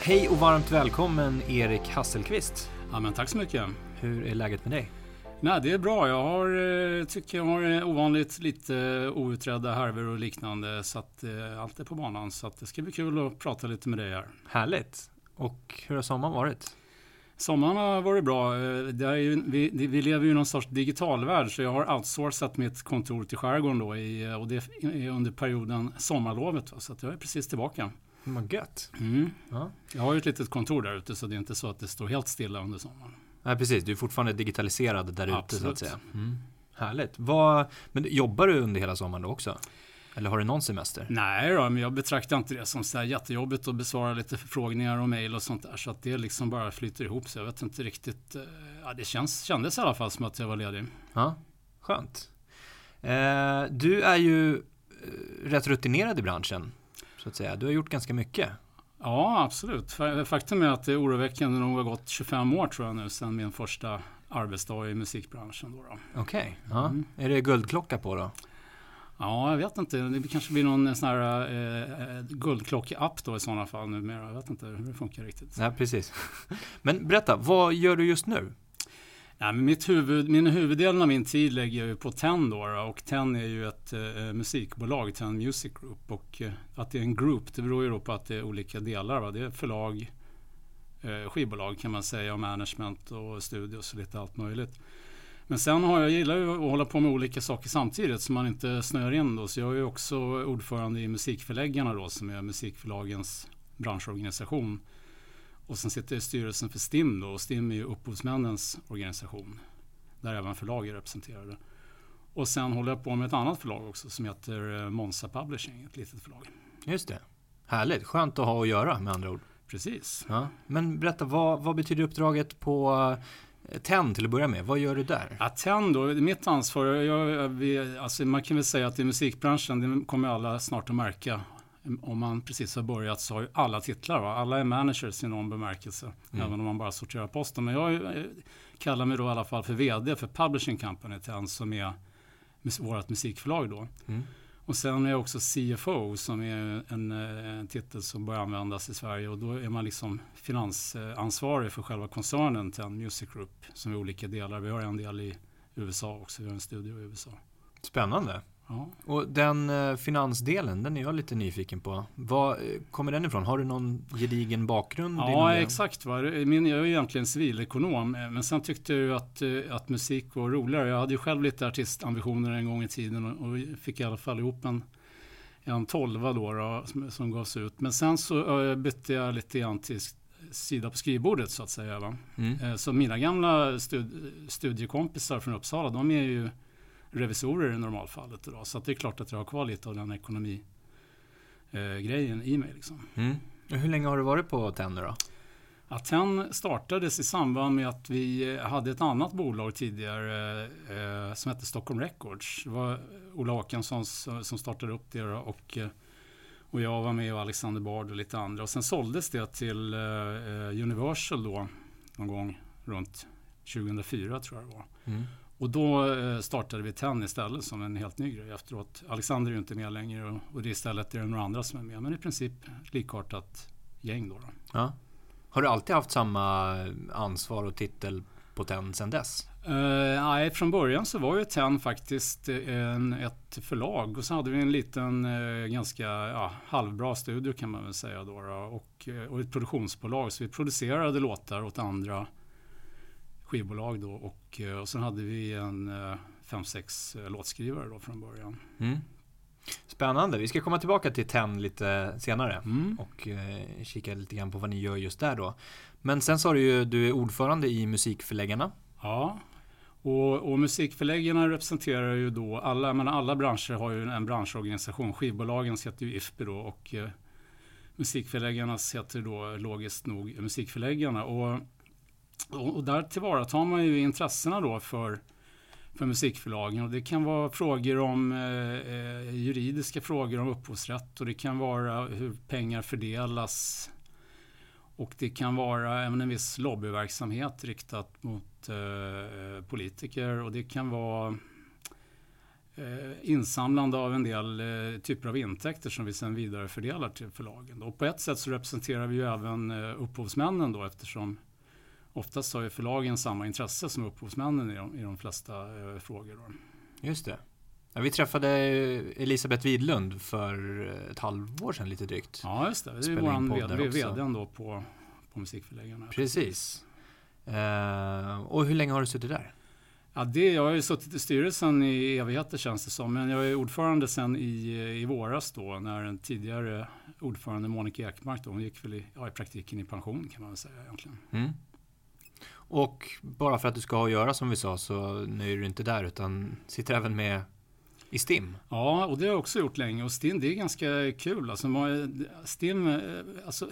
Hej och varmt välkommen Erik Hasselqvist. Ja, men tack så mycket. Hur är läget med dig? Nej, det är bra. Jag har, eh, tycker jag har eh, ovanligt lite outredda härvor och liknande. Så att eh, allt är på banan. Så att det ska bli kul att prata lite med dig här. Härligt. Och hur har sommaren varit? Sommaren har varit bra. Ju, vi, vi lever ju i någon sorts digitalvärld så jag har outsourcat mitt kontor till skärgården då i, och det är under perioden sommarlovet. Så att jag är precis tillbaka. Vad gött. Mm. Ja. Jag har ju ett litet kontor där ute så det är inte så att det står helt stilla under sommaren. Nej precis, du är fortfarande digitaliserad där ute så att säga. Mm. Härligt. Vad, men jobbar du under hela sommaren då också? Eller har du någon semester? Nej då, men jag betraktar inte det som så här jättejobbigt att besvara lite förfrågningar och mejl och sånt där. Så att det liksom bara flyter ihop. Så jag vet inte riktigt. Eh, ja, det känns, kändes i alla fall som att jag var ledig. Ja, skönt. Eh, du är ju eh, rätt rutinerad i branschen. Så att säga. Du har gjort ganska mycket. Ja, absolut. Faktum är att det är oroväckande nog har gått 25 år tror jag nu sedan min första arbetsdag i musikbranschen. Okej, okay. ja. mm. är det guldklocka på då? Ja, jag vet inte. Det kanske blir någon sån här eh, guldklocka-app då i sådana fall numera. Jag vet inte hur det funkar riktigt. Ja, precis. Men berätta, vad gör du just nu? Nej, men mitt huvud, min huvuddelen av min tid lägger jag på TEN då, och TEN är ju ett eh, musikbolag, TEN Music Group. Och eh, att det är en group, det beror ju på att det är olika delar. Va? Det är förlag, eh, skivbolag kan man säga, och management och studios och lite allt möjligt. Men sen har jag, gillar ju att hålla på med olika saker samtidigt så man inte snöar in då. Så jag är ju också ordförande i Musikförläggarna då som är musikförlagens branschorganisation. Och sen sitter jag i styrelsen för STIM då och STIM är ju upphovsmännens organisation. Där även förlag är representerade. Och sen håller jag på med ett annat förlag också som heter eh, Monza Publishing, ett litet förlag. Just det. Härligt, skönt att ha att göra med andra ord. Precis. Ja. Men berätta, vad, vad betyder uppdraget på eh, TEN till att börja med? Vad gör du där? Ja, TEN då, mitt ansvar, jag, vi, alltså man kan väl säga att i musikbranschen, det kommer alla snart att märka, om man precis har börjat så har ju alla titlar. Va? Alla är managers i någon bemärkelse. Mm. Även om man bara sorterar posten. Men jag eh, kallar mig då i alla fall för VD för Publishing Company TEN som är vårt musikförlag då. Mm. Och sen är jag också CFO som är en, en, titel som börjar användas i Sverige och då är man liksom finansansvarig för själva koncernen TEN Music Group som är olika delar. Vi har en del i USA också, vi har en studio i USA. Spännande. Ja. Och den eh, finansdelen, den är jag lite nyfiken på. Var eh, kommer den ifrån? Har du någon gedigen bakgrund? Ja, exakt. Va? Min, jag är egentligen civilekonom, eh, men sen tyckte jag att, att musik var roligare. Jag hade ju själv lite artistambitioner en gång i tiden och, och fick i alla fall ihop en, en tolva då, då som, som gavs ut. Men sen så bytte jag lite grann till sida på skrivbordet så att säga. Va? Mm. Så mina gamla stud, studiekompisar från Uppsala, de är ju revisorer i normalfallet idag. Så det är klart att jag har kvar lite av den ekonomi eh, grejen i mig. Liksom. Mm. Hur länge har du varit på TEN då? Ja, TEN startades i samband med att vi eh, hade ett annat bolag tidigare eh, som hette Stockholm Records. Det var Ola Åkesson som startade upp det och, eh, och jag var med och Alexander Bard och lite andra. Och sen såldes det till eh, eh Universal då någon gång runt 2004 tror jag det var. Mm. Och då eh, startade vi TEN istället som en helt ny grej efteråt. Alexander är ju inte med längre och det istället är det några andra som är med. Men i princip likartat gäng då. då. Ja. Har du alltid haft samma ansvar och titel på TEN sedan dess? Uh, nej, från början så var ju TEN faktiskt en, ett förlag och så hade vi en liten uh, ganska ja, halvbra studio kan man väl säga då, då och, och ett produktionsbolag. Så vi producerade låtar åt andra skivbolag då och, eh, och sen hade vi en eh, fem, sex eh, låtskrivare då från början. Mm. Spännande. Vi ska komma tillbaka till TEN lite senare mm. och eh, kika lite grann på vad ni gör just där då. Men sen sa du ju, du är ordförande i Musikförläggarna. Ja, och, och musikförläggarna representerar ju då alla, men alla branscher har ju en branschorganisation. Skivbolagen heter ju IFPI då och eh, musikförläggarnas heter då logiskt nog Musikförläggarna. Och och, och där tillvaratar man ju intressena då för, för musikförlagen. Och det kan vara frågor om eh, eh, juridiska frågor om upphovsrätt och det kan vara hur pengar fördelas. Och det kan vara även en viss lobbyverksamhet riktat mot eh, eh politiker och det kan vara eh, insamlande av en del eh, typer av intäkter som vi sedan vidarefördelar till förlagen. Och på ett sätt så representerar vi ju även eh, upphovsmännen då eftersom oftast har ju förlagen samma intresse som upphovsmännen i de, i de flesta eh, frågor. Då. Just det. Ja, vi träffade Elisabeth Widlund för ett halvår sedan lite drygt. Ja, just det. Det är vår vd då på, på Musikförläggarna. Precis. Uh, och hur länge har du suttit där? Ja, det, jag har ju suttit i styrelsen i evigheter känns det som. Men jag är ordförande sen i, i våras då när den tidigare ordförande Monica Ekmark då, hon gick väl i, ja, i praktiken i pension kan man väl säga egentligen. Mm. Och bara för att du ska ha att göra som vi sa så nöjer du inte där utan sitter även med i STIM? Ja, och det har jag också gjort länge. Och STIM, det är ganska kul. Alltså, STIM, eh, alltså,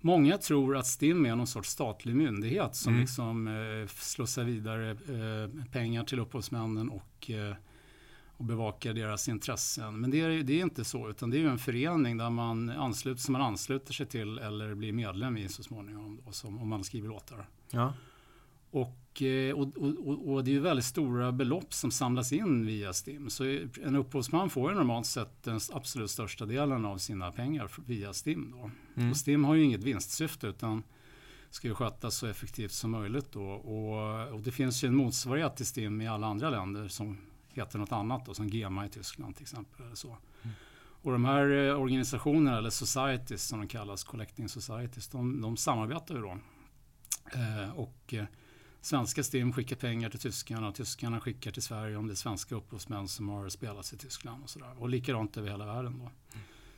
många tror att STIM är någon sorts statlig myndighet som mm. liksom eh, slussar vidare eh, pengar till upphovsmännen och, eh, och bevakar deras intressen. Men det är, det är inte så, utan det är en förening där man ansluter, som man ansluter sig till eller blir medlem i så småningom, då, som, om man skriver låtar. Ja. Och, eh, och, och, och, det är väldigt stora belopp som samlas in via STIM. Så en upphovsman får ju normalt sett den absolut största delen av sina pengar via STIM. Då. Mm. Och STIM har ju inget vinstsyfte utan ska ju skötas så effektivt som möjligt. Då. Och, och det finns ju en motsvarighet till STIM i alla andra länder som heter något annat, då, som GEMA i Tyskland till exempel. Så. Mm. Och de här eh, organisationerna, eller societies som de kallas, collecting societies, de, de samarbetar ju då. Eh, och svenska STIM skickar pengar till tyskarna och tyskarna skickar till Sverige om det är svenska upphovsmän som har spelats i Tyskland och sådär. Och likadant över hela världen då.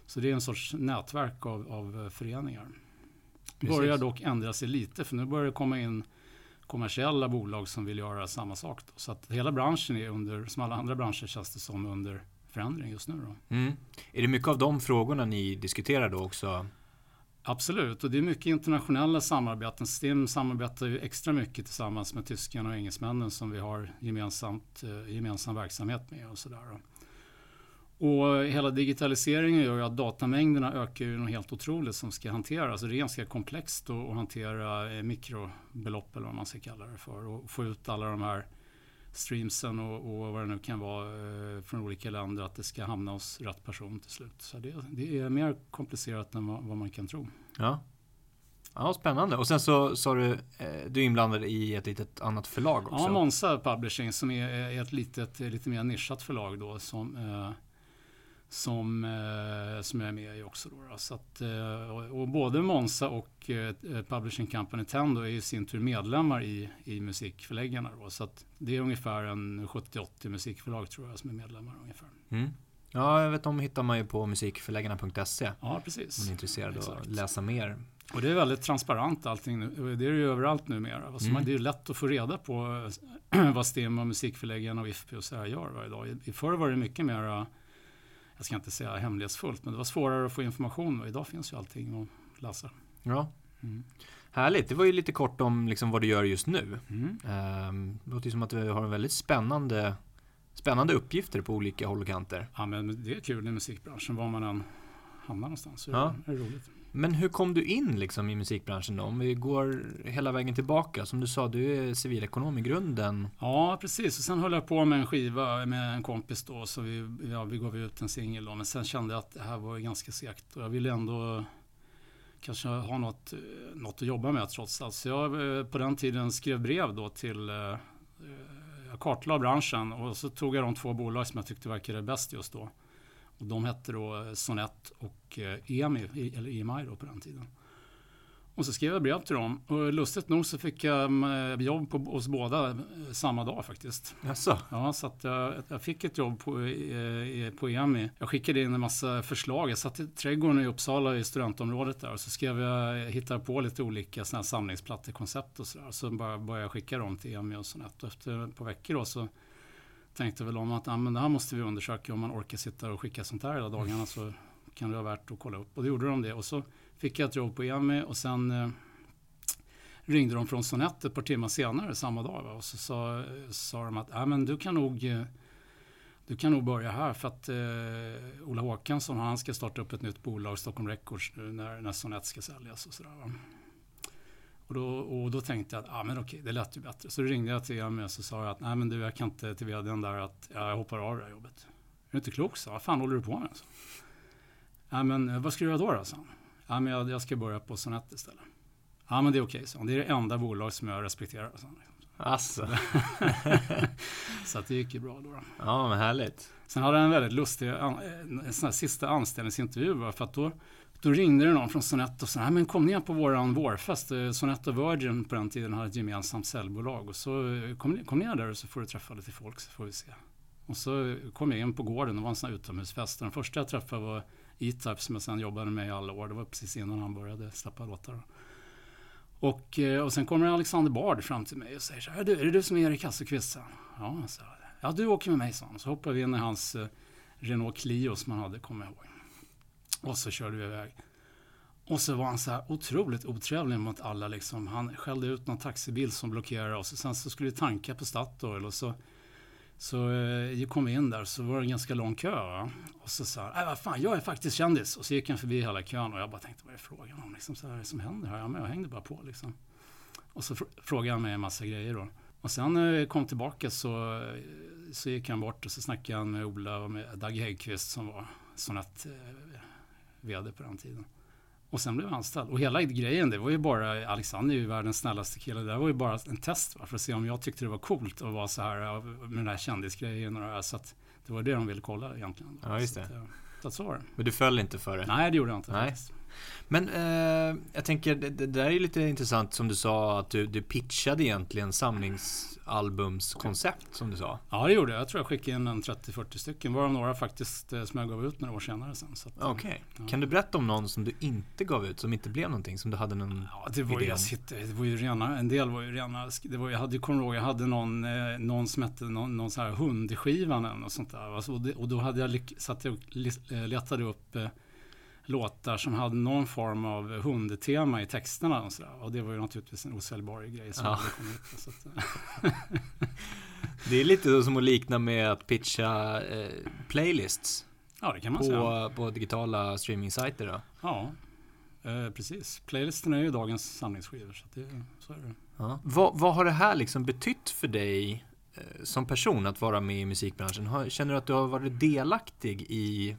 Så det är en sorts nätverk av, av föreningar. Precis. Börjar dock ändra sig lite för nu börjar det komma in kommersiella bolag som vill göra samma sak. Då. Så att hela branschen är under, som alla andra branscher känns det som, under förändring just nu. Då. Mm. Är det mycket av de frågorna ni diskuterar då också? Absolut, och det är mycket internationella samarbeten. STIM samarbetar ju extra mycket tillsammans med tyskarna och engelsmännen som vi har gemensamt, eh, gemensam verksamhet med. Och, sådär. och hela digitaliseringen gör ju att datamängderna ökar ju något helt otroligt som ska hanteras. det är ganska komplext att hantera eh, mikrobelopp eller vad man ska kalla det för och få ut alla de här streamsen och, och vad det nu kan vara eh, från olika länder att det ska hamna hos rätt person till slut. Så det, det är mer komplicerat än vad, vad, man kan tro. Ja. Ja, spännande. Och sen så sa du, eh, du är inblandad i ett litet annat förlag också. Ja, Monza Publishing som är, är ett litet, lite mer nischat förlag då som eh, som, eh, som jag är med i också. Då, Så att, eh, och, och både Monza och eh, Publishing Company Tendo är i sin tur medlemmar i, i musikförläggarna. Då, så att det är ungefär en 70-80 musikförlag tror jag som är medlemmar ungefär. Mm. Ja, jag vet de hittar man ju på musikförläggarna.se. Ja, precis. Om man är intresserad av att läsa mer. Och det är väldigt transparent allting nu. Det är det ju överallt numera. Alltså mm. Det är lätt att få reda på vad STIM och musikförläggarna och IFP och så här gör varje dag. I förr var det mycket mer jag ska inte säga hemlighetsfullt, men det var svårare att få information och idag finns ju allting att läsa. Ja. Mm. Härligt, det var ju lite kort om liksom vad du gör just nu. Mm. Ehm, det låter ju som att du har en väldigt spännande, spännande uppgifter på olika håll och kanter. Ja, men det är kul i musikbranschen, var man än hamnar någonstans. Så ja. det är roligt. Men hur kom du in liksom i musikbranschen då? Om vi går hela vägen tillbaka. Som du sa, du är civilekonom i grunden. Ja, precis. Och sen höll jag på med en skiva med en kompis då. Så vi, ja, vi gav ut en singel då. Men sen kände jag att det här var ganska segt. Och jag ville ändå kanske ha något, eh, något att jobba med trots allt. Så jag eh, på den tiden skrev brev då till eh, jag kartlade branschen och så tog jag de två bolag som jag tyckte verkade bäst just då. Och de hette då Sonett och EMI, eh, eller EMI då på den tiden. Och så skrev jag brev till dem och lustigt nog så fick jag eh, jobb på oss båda eh, samma dag faktiskt. Jaså? Ja, så att jag, jag fick ett jobb på, på EMI. Jag skickade in en massa förslag. Jag satt i trädgården i Uppsala i studentområdet där och så skrev jag, hittade på lite olika sådana här samlingsplattekoncept och sådär. Så bara började jag skicka dem till EMI och sånt. Och efter ett par veckor då så tänkte väl om att ah, men det här måste vi undersöka. Om man orkar sitta och skicka sånt här hela dagarna så kan det vara värt att kolla upp. Och då gjorde de det. Och så fick jag ett jobb på EMI och sen eh, ringde de från Sonett ett par timmar senare samma dag. Va? Och så sa, sa de att ah, men du kan nog eh, du kan nog börja här för att eh, Ola Håkansson han ska starta upp ett nytt bolag, Stockholm Records, nu när, när Sonett ska säljas och sådär. Och då, och då tänkte jag att ah, men okej, det lät ju bättre. Så då ringde jag till EMS och så sa att nej men du, jag kan inte till vdn där att jag hoppar av det här jobbet. Är du inte klok? Så, vad fan håller du på med? Så. Ja, men vad ska du göra då? då sa han. Ja, men jag, jag ska börja på Sonett istället. Ja, men det är okej, okay, så. Det är det enda bolag som jag respekterar. Så. Alltså. så att det gick ju bra då. Ja, men härligt. Sen hade jag en väldigt lustig en sån sista anställningsintervju. För att då, då ringde det någon från Sonett och sa, men kom ner på våran vårfest. Eh, Sonett och Virgin på den tiden hade ett gemensamt säljbolag. Och så eh, kom, kom ner där och så får du träffa lite folk så får vi se. Och så kom jag in på gården det var en sån här utomhusfest. Den första jag träffade var E-Type som jag sen jobbade med i alla år. Det var precis innan han började släppa låtar. Och, eh, och sen kommer Alexander Bard fram till mig och säger så här, är det du som är Erik Hasselqvist? Ja, så, ja, du åker med mig, sa han. Så hoppar vi in i hans eh, Renault Clio som han hade, kommer jag ihåg. Och så körde vi iväg. Och så var han så här otroligt otrevlig mot alla. Liksom. Han skällde ut någon taxibil som blockerade oss. Och sen så skulle vi tanka på Statoil. Och så så eh, kom vi in där så var det en ganska lång kö. Va? Och så sa han, äh, vad fan, jag är faktiskt kändis. Och så gick han förbi hela kön och jag bara tänkte, vad är frågan om? Liksom, så här, vad är det som händer här? Ja, men jag hängde bara på liksom. Och så frågade han mig en massa grejer då. Och sen när jag kom tillbaka så, så gick han bort och så snackade han med Ola och med Dag Häggkvist som var Sonett eh, VD på den tiden. Och sen blev jag anställd. Och hela grejen, det var ju bara, Alexander är ju världens snällaste kille. Det var ju bara en test va, för att se om jag tyckte det var coolt att vara så här med den här kändisgrejen. Och så att det var det de ville kolla egentligen. Ja, just det. Så, att, så, att så var det. Men du föll inte för det? Nej, det gjorde jag inte. Nej. Faktiskt. Men eh, jag tänker, det, det, där är lite intressant som du sa att du, du pitchade egentligen samlingsalbumskoncept som du sa. Ja, det gjorde jag. Jag tror jag skickade in en 30-40 stycken, varav några faktiskt eh, som jag gav ut några år senare sen. Eh, Okej. Okay. Ja. Kan du berätta om någon som du inte gav ut, som inte blev någonting, som du hade någon Ja, det var, ju, sitter, det var ju rena, en del var ju rena, det var, jag hade, kommer ihåg, jag hade någon, eh, någon som hette någon, någon sån här hundskivan något sånt där. Alltså, och, det, och då hade jag, satt jag och letade upp låtar som hade någon form av hundtema i texterna och sådär. Och det var ju naturligtvis en osäljbar grej som ja. kom ut. Så det är lite som att likna med att pitcha eh, playlists. Ja, det kan man på, säga. På digitala streaming-sajter då? Ja, eh, precis. Playlisten är ju dagens samlingsskivor. Så, det, så är det. Ja. Vad, vad har det här liksom betytt för dig eh, som person att vara med i musikbranschen? Känner du att du har varit delaktig i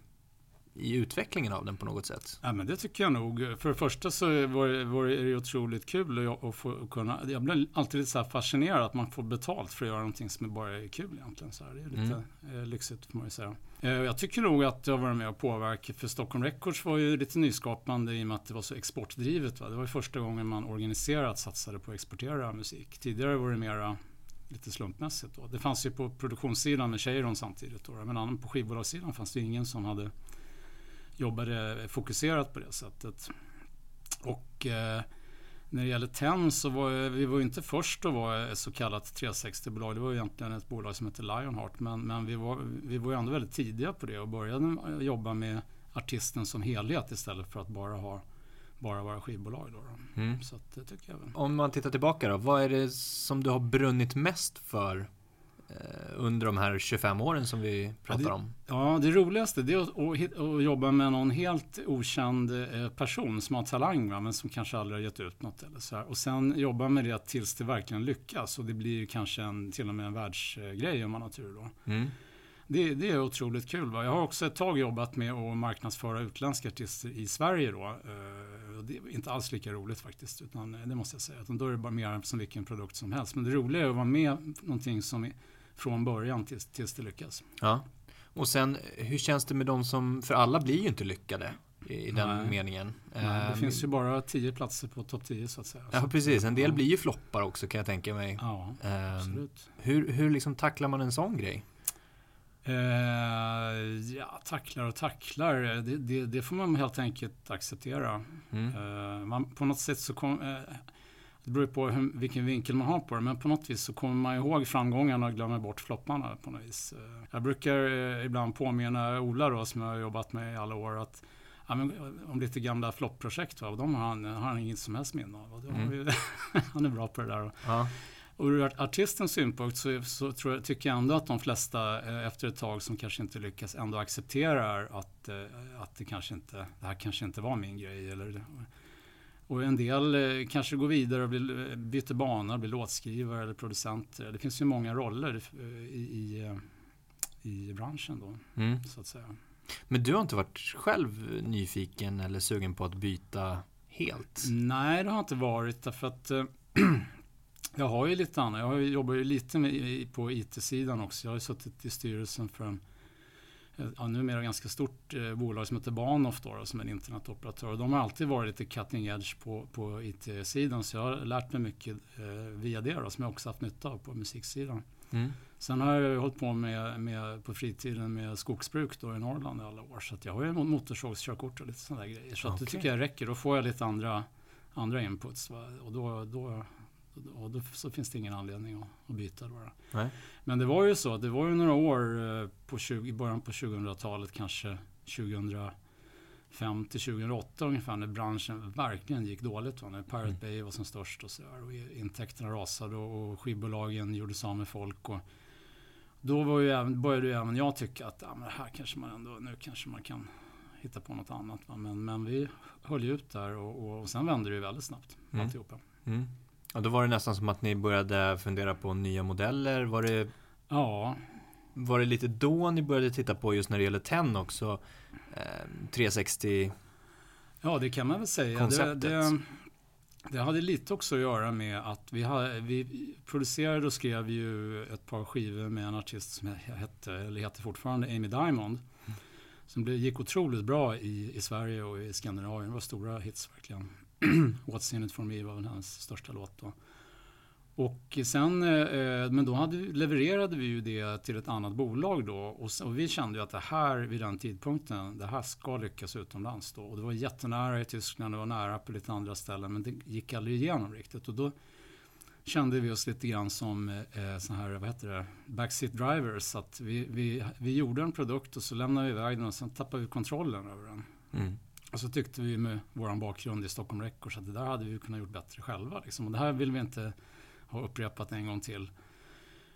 i utvecklingen av den på något sätt? Ja, men det tycker jag nog. För det första så var det, var det otroligt kul att få kunna... Jag blir alltid lite så fascinerad att man får betalt för att göra någonting som bara är kul egentligen. Så här. Det är lite mm. lyxigt får man ju säga. Eh, jag tycker nog att jag varit med och påverkat. För Stockholm Records var ju lite nyskapande i och med att det var så exportdrivet. Va? Det var ju första gången man organiserat satsade på att exportera musik. Tidigare var det mera lite slumpmässigt. Då. Det fanns ju på produktionssidan med Cheiron samtidigt. Då. Men på skivbolagssidan fanns det ingen som hade jobbade fokuserat på det sättet. Och eh, när det gäller TEN så var vi var inte först att vara ett så kallat 360-bolag. Det var egentligen ett bolag som hette Lionheart. Men, men vi, var, vi var ändå väldigt tidiga på det och började jobba med artisten som helhet istället för att bara ha bara vara skivbolag. Då, då. Mm. Så det tycker jag. Om man tittar tillbaka då, vad är det som du har brunnit mest för Eh, under de här 25 åren som vi pratar ja, det, om? Ja, det roligaste det är att, att, jobba med någon helt okänd eh, person som har talang va, men som kanske aldrig har gett ut något. Eller så här. Och sen jobba med det tills det verkligen lyckas och det blir kanske en, till och med en världsgrej om man har tur då. Mm. Det, det, är otroligt kul. Va? Jag har också ett tag jobbat med att marknadsföra utländska artister i Sverige. Då. Eh, det är inte alls lika roligt faktiskt, utan det måste jag säga. Utan då är det bara mer som vilken produkt som helst. Men det roliga är att vara med någonting som från början tills, tills det lyckas. Ja. Och sen, hur känns det med de som, för alla blir ju inte lyckade i den Nej. meningen. Nej, det um, finns ju bara tio platser på topp 10 så att säga. Ja, precis. En del blir ju floppar också kan jag tänka mig. Ja, um, absolut. Hur, hur liksom tacklar man en sån grej? Uh, ja, tacklar och tacklar. Det, det, det, får man helt enkelt acceptera. Mm. Uh, man, på något sätt så kom, uh, det beror på hur, vilken vinkel man har på det. Men på något vis så kommer man ihåg framgångarna och glömmer bort flopparna på något vis. Eh, jag brukar eh, ibland påminna Ola då, som jag har jobbat med i alla år, att ja, men, om lite gamla floppprojekt. Va? De har han, har han inget som helst minne av. Mm. han är bra på det där. Ja. Och ur artistens synpunkt så, så jag, tycker jag ändå att de flesta eh, efter ett tag som kanske inte lyckas ändå accepterar att, att det, kanske inte, det här kanske inte var min grej. Eller, Och en del eh, kanske går vidare och blir, byter bana, blir låtskrivare eller producenter. Det finns ju många roller i, i, i branschen då, mm. så att säga. Men du har inte varit själv nyfiken eller sugen på att byta helt? Nej, det har jag inte varit därför att jag har ju lite annat. Jag jobbar ju lite med, på IT-sidan också. Jag har ju suttit i styrelsen för en ja, numera ganska stort eh, bolag som heter Bahnhof då, som är en internetoperatör. De har alltid varit lite cutting edge på, på IT-sidan så jag har lärt mig mycket eh, via det då, som jag också haft nytta av på musiksidan. Mm. Sen har jag hållit på med, med, på fritiden med skogsbruk då i Norrland i alla år. Så jag har ju motorsågskörkort och lite sådana grejer. Så okay. det tycker jag räcker. Då får jag lite andra, andra inputs. Va? Och då, då, och då så finns det ingen anledning att, att byta. Då. Nej. Men det var ju så, det var ju några år eh, på 20, i början på 2000-talet, kanske 2005 till 2008 ungefär, när branschen verkligen gick dåligt. Va? När Pirate mm. Bay var som störst och så där, och intäkterna rasade och, och skivbolagen gjorde sig med folk. Och, då var ju även, började ju även jag tycka att ja, men här kanske man ändå, nu kanske man kan hitta på något annat. Va? Men, men vi höll ju ut där och, och, och sen vände det ju väldigt snabbt mm. alltihopa. Mm. Ja, då var det nästan som att ni började fundera på nya modeller. Var det, ja. var det lite då ni började titta på just när det gäller TEN också? Eh, 360 Ja, det kan man väl säga. Det, det, det, hade lite också att göra med att vi, hade, vi producerade och skrev ju ett par skivor med en artist som hette, eller heter fortfarande, Amy Diamond. Som det gick otroligt bra i, i Sverige och i Skandinavien. Det var stora hits verkligen. What's in it for me var väl hans största låt då. Och sen, eh, men då hade, levererade vi ju det till ett annat bolag då och, och, vi kände ju att det här vid den tidpunkten, det här ska lyckas utomlands då. Och det var jättenära i Tyskland, det var nära på lite andra ställen men det gick aldrig igenom riktigt. Och då kände vi oss lite grann som eh, så här, vad heter det, backseat drivers. Att vi, vi, vi gjorde en produkt och så lämnade vi iväg den och sen tappade vi kontrollen över den. Mm. Och så tyckte vi med vår bakgrund i Stockholm Records att det där hade vi kunnat gjort bättre själva. Liksom. Och det här vill vi inte ha upprepat en gång till.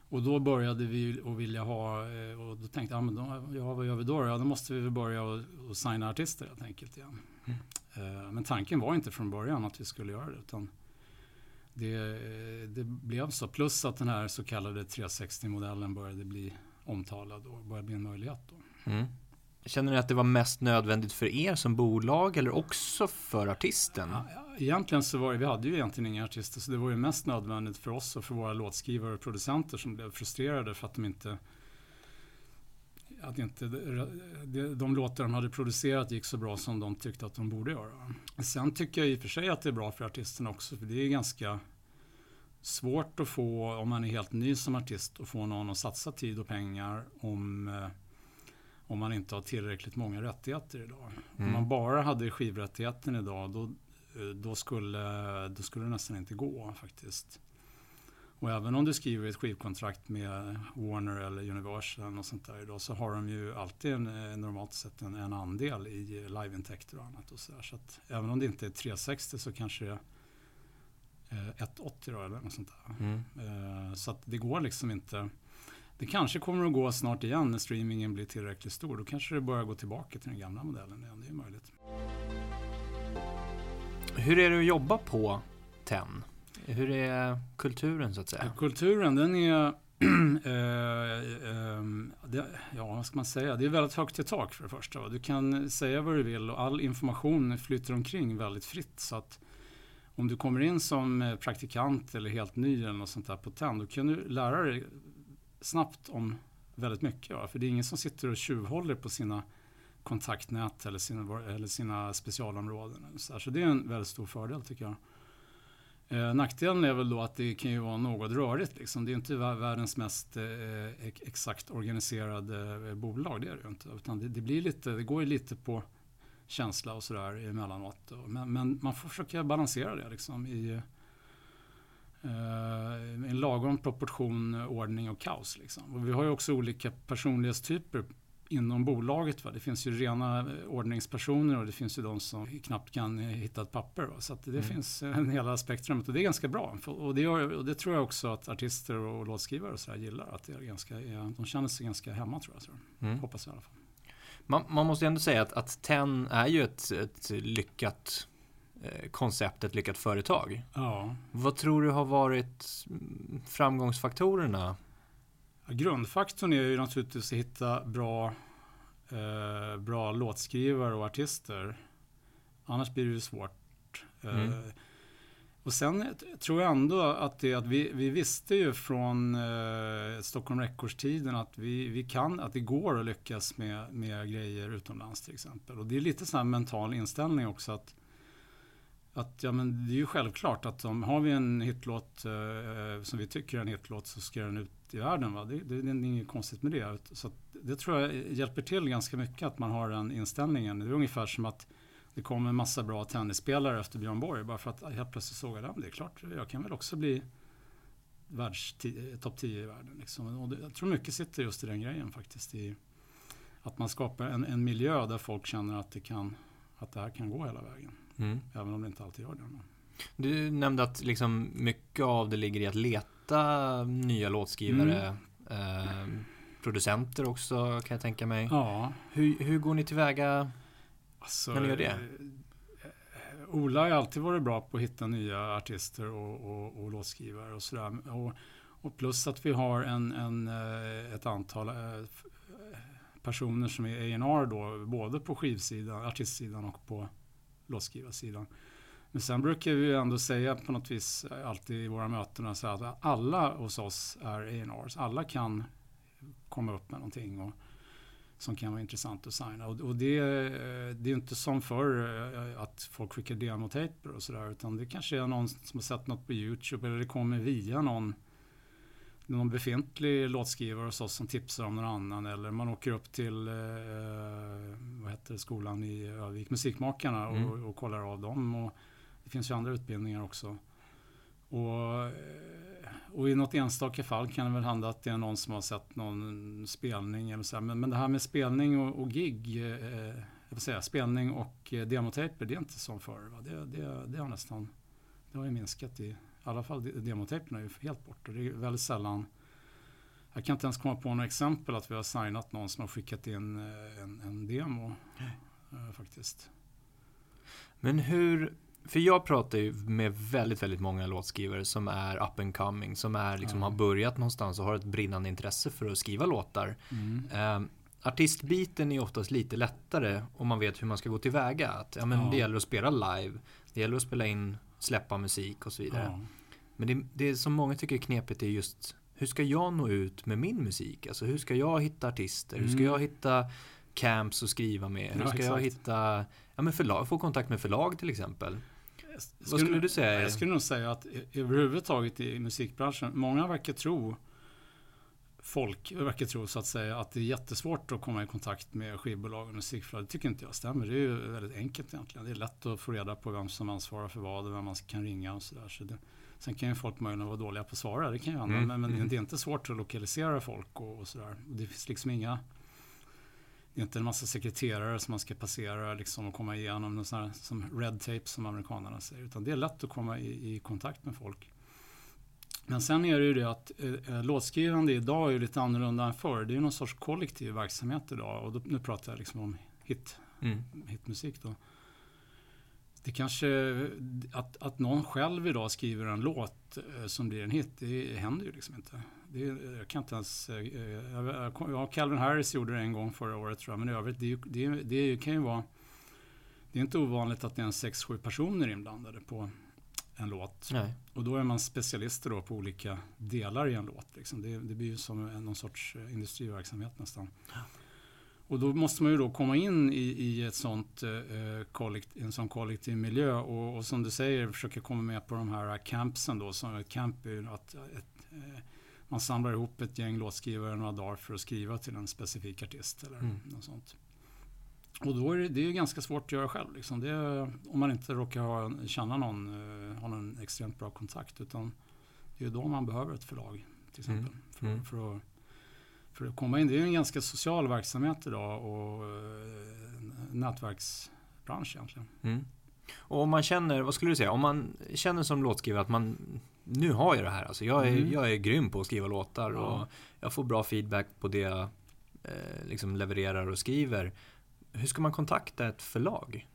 Och då började vi att vilja ha, eh, och då tänkte jag, ja, men då, ja, vad gör vi då? Ja, då måste vi börja och, och signa artister helt enkelt igen. Mm. Uh, men tanken var inte från början att vi skulle göra det. Utan det, det blev så. Plus att den här så kallade 360-modellen började bli omtalad och började bli en möjlighet. Då. Mm. Känner ni att det var mest nödvändigt för er som bolag eller också för artisten? Egentligen så var det, vi hade ju egentligen inga artister så det var ju mest nödvändigt för oss och för våra låtskrivare och producenter som blev frustrerade för att de inte att inte de låtar de hade producerat gick så bra som de tyckte att de borde göra. Sen tycker jag i och för sig att det är bra för artisterna också för det är ganska svårt att få, om man är helt ny som artist, att få någon att satsa tid och pengar om eh, om man inte har tillräckligt många rättigheter idag. Mm. Om man bara hade skivrättigheten idag då, eh, då, skulle, då skulle det nästan inte gå faktiskt. Och även om du skriver ett skivkontrakt med Warner eller Universal och sånt där idag så har de ju alltid en, eh, normalt sett en, en andel i liveintäkter och annat. Och så, där. så att även om det inte är 360 så kanske det är 180 då, eller något sånt där. Mm. Så att det går liksom inte det kanske kommer att gå snart igen när streamingen blir tillräckligt stor. Då kanske det börjar gå tillbaka till den gamla modellen igen. Det är möjligt. Hur är det att jobba på TEN? Hur är kulturen så att säga? Kulturen den är eh, eh, det, ja, vad ska man säga? Det är väldigt högt i tak för det första. Du kan säga vad du vill och all information flyter omkring väldigt fritt. Så att om du kommer in som praktikant eller helt ny eller något sånt där på TEN, då kan du lära dig snabbt om väldigt mycket. Va? För det är ingen som sitter och tjuvhåller på sina kontaktnät eller sina, eller sina specialområden. Så, så det är en väldigt stor fördel tycker jag. Eh, nackdelen är väl då att det kan ju vara något rörigt. Liksom. Det är inte världens mest eh, exakt organiserade eh, bolag. Det är det ju inte. Utan det, det, blir lite, det går ju lite på känsla och sådär emellanåt. Men, men man får försöka balansera det liksom, i, Eh, en lagom proportion ordning och kaos. Liksom. Och vi har ju också olika personlighetstyper inom bolaget. Va? Det finns ju rena eh, ordningspersoner och det finns ju de som knappt kan hitta ett papper. Va? Så det mm. finns en hela spektrumet och det är ganska bra. Och det, gör, och det tror jag också att artister och låtskrivare och så gillar. Att det är ganska, de känner sig ganska hemma tror jag. Tror jag. Mm. Hoppas jag i alla fall. Man, man, måste ändå säga att, att TEN är ju ett, ett lyckat eh, konceptet lyckat företag. Ja. Vad tror du har varit mm, framgångsfaktorerna? Grundfaktorn är ju naturligtvis att hitta bra, eh, bra låtskrivare och artister. Annars blir det ju svårt. Eh, Mm. Och sen tror jag ändå att det att vi, vi visste ju från eh, Stockholm Records-tiden att, vi, vi kan, att det går att lyckas med, med grejer utomlands till exempel. Och det är lite sån här mental inställning också att, att ja, men det är ju självklart att om har vi en hitlåt eh, eh, som vi tycker är en hitlåt så ska den ut i världen. Va? Det, det, det är inget konstigt med det. Så att det tror jag hjälper till ganska mycket att man har den inställningen. Det är ungefär som att det kommer en massa bra tennisspelare efter Björn Borg bara för att helt plötsligt såg jag det. Det är klart, jag kan väl också bli topp 10 i världen. Liksom. Och det, jag tror mycket sitter just i den grejen faktiskt. I att man skapar en, en miljö där folk känner att det, kan, att det här kan gå hela vägen. Mm. Även om det inte alltid gör det. Du nämnde att liksom mycket av det ligger i att leta nya låtskrivare. Eh, producenter också kan jag tänka mig. Ja, Hur, hur går ni tillväga? alltså, När ni gör det? eh, Ola har alltid varit bra på att hitta nya artister och, och, och låtskrivare och sådär. Och, och plus att vi har en, en, eh, ett antal eh, personer som är A&R då, både på skivsidan, artistsidan och på låtskrivarsidan. Men sen brukar vi ändå säga på något vis eh, alltid i våra möten så att alla hos oss är A&Rs. Alla kan komma upp med någonting och, som kan vara intressant att signa. Och, och det, eh, det är inte som förr eh, att folk skickar demotaper och sådär. Utan det kanske är någon som har sett något på YouTube eller det kommer via någon någon befintlig låtskrivare hos oss som tipsar om någon annan eller man åker upp till eh, vad heter skolan i Övik, Musikmakarna och, Mm. och kollar av dem. Och det finns ju andra utbildningar också. Och, eh, och i något enstaka fall kan det väl hända att det är någon som har sett någon spelning eller så här. Men, men det här med spelning och, och gig, eh, jag vill säga, spelning och eh, demotejper, det är inte som förr. Va? Det, det, det har nästan, det har ju minskat i, i alla fall de- demotejperna är ju helt borta. Det är väldigt sällan, jag kan inte ens komma på några exempel att vi har signat någon som har skickat in eh, en, en demo. eh, faktiskt. Men hur, för jag pratar ju med väldigt, väldigt många låtskrivare som är up and coming, som är liksom Ja. har börjat någonstans och har ett brinnande intresse för att skriva låtar. Mm. Eh, artistbiten är oftast lite lättare om man vet hur man ska gå tillväga. Att, ja, men Ja. Det gäller att spela live, det gäller att spela in, släppa musik och så vidare. Ja. Men det, det som många tycker är knepigt är just hur ska jag nå ut med min musik? Alltså hur ska jag hitta artister? Hur ska Mm. jag hitta camps att skriva med? Hur Ja, ska jag exakt. hitta ja, men förlag, få kontakt med förlag till exempel? Skulle, skulle du säga Jag skulle nog säga att överhuvudtaget i musikbranschen, många verkar tro Folk verkar tro så att säga att det är jättesvårt att komma i kontakt med skivbolag och musikförlag. Det tycker inte jag stämmer. Det är ju väldigt enkelt egentligen. Det är lätt att få reda på vem som ansvarar för vad och vem man kan ringa och sådär. Så det, sen kan ju folk möjligen vara dåliga på att svara. Det kan ju hända. Mm, Men, men mm. det är inte svårt att lokalisera folk och, och sådär. Det finns liksom inga det är inte en massa sekreterare som man ska passera liksom, och komma igenom någon sån här, som red tape som amerikanerna säger. Utan det är lätt att komma i, i kontakt med folk. Men sen är det ju det att eh, eh, låtskrivande idag är lite annorlunda än förr. Det är ju någon sorts kollektiv verksamhet idag. Och då, nu pratar jag liksom om hit, Mm. hitmusik då. Det kanske, att, att någon själv idag skriver en låt eh, som blir en hit, det händer ju liksom inte. Det, jag kan inte ens, eh, jag, jag, ja, Calvin Harris gjorde det en gång förra året tror jag, men i övrigt, det, det, det kan ju vara, det är inte ovanligt att det är en sex, sju personer inblandade på en låt. Nej. Och då är man specialister då på olika delar i en låt. Liksom. Det, det blir ju som en, någon sorts eh, industriverksamhet nästan. Och då måste man ju då komma in i, i ett sånt, eh, kollekt, en sån kollektiv miljö och, och som du säger försöka komma med på de här campsen då. Som ett camp är att ett, eh, man samlar ihop ett gäng låtskrivare några dagar för att skriva till en specifik artist eller Mm. något sånt. Och då är det, det är ganska svårt att göra själv. Liksom. Det om man inte råkar ha, känna någon, eh, ha någon extremt bra kontakt. Utan det är då man behöver ett förlag till exempel. Mm. För, Mm. för, att, för att komma in. Det är en ganska social verksamhet idag och eh, nätverksbransch egentligen. Mm. Och om man känner, vad skulle du säga, om man känner som låtskrivare att man nu har jag det här, alltså jag är, Mm. jag är grym på att skriva låtar och jag får bra feedback på det jag eh, liksom levererar och skriver. Hur ska man kontakta ett förlag?